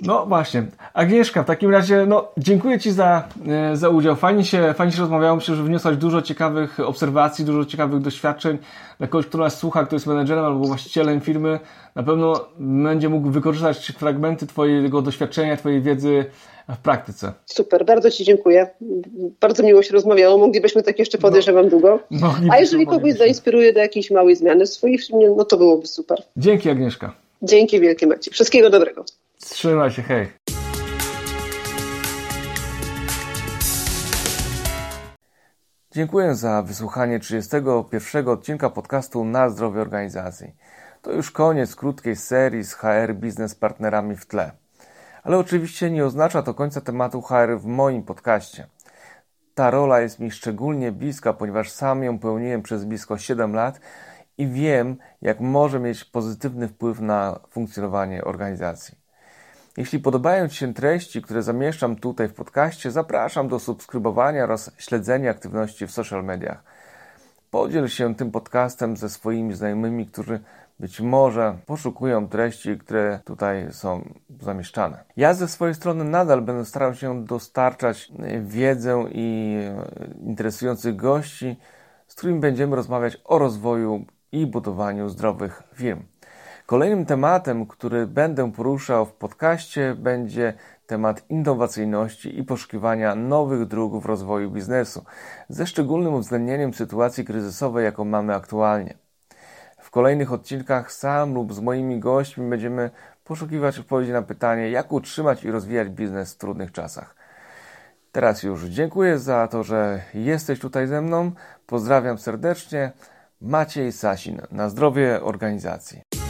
No właśnie. Agnieszka, w takim razie no, dziękuję Ci za, e, za udział. Fajnie się, fajnie się rozmawiało. Myślę, że wniosłaś dużo ciekawych obserwacji, dużo ciekawych doświadczeń. Dla kogoś, kto nas słucha, kto jest menedżerem albo właścicielem firmy, na pewno będzie mógł wykorzystać fragmenty Twojego doświadczenia, Twojej wiedzy w praktyce. Super, bardzo Ci dziękuję. Bardzo miło się rozmawiało. Moglibyśmy tak jeszcze podejrzewam no, długo. A jeżeli kogoś zainspiruje do jakiejś małej zmiany w swojej firmie, no to byłoby super. Dzięki Agnieszka. Dzięki wielkie Maciej. Wszystkiego dobrego. Trzymaj się, hej. Dziękuję za wysłuchanie 31 odcinka podcastu Na zdrowie organizacji. To już koniec krótkiej serii z HR Biznes Partnerami w tle. Ale oczywiście nie oznacza to końca tematu HR w moim podcaście. Ta rola jest mi szczególnie bliska, ponieważ sam ją pełniłem przez blisko 7 lat i wiem, jak może mieć pozytywny wpływ na funkcjonowanie organizacji. Jeśli podobają Ci się treści, które zamieszczam tutaj w podcaście, zapraszam do subskrybowania oraz śledzenia aktywności w social mediach. Podziel się tym podcastem ze swoimi znajomymi, którzy być może poszukują treści, które tutaj są zamieszczane. Ja ze swojej strony nadal będę starał się dostarczać wiedzę i interesujących gości, z którymi będziemy rozmawiać o rozwoju i budowaniu zdrowych firm. Kolejnym tematem, który będę poruszał w podcaście, będzie temat innowacyjności i poszukiwania nowych dróg w rozwoju biznesu, ze szczególnym uwzględnieniem sytuacji kryzysowej, jaką mamy aktualnie. W kolejnych odcinkach sam lub z moimi gośćmi będziemy poszukiwać odpowiedzi na pytanie, jak utrzymać i rozwijać biznes w trudnych czasach. Teraz już dziękuję za to, że jesteś tutaj ze mną. Pozdrawiam serdecznie. Maciej Sasin. Na zdrowie organizacji.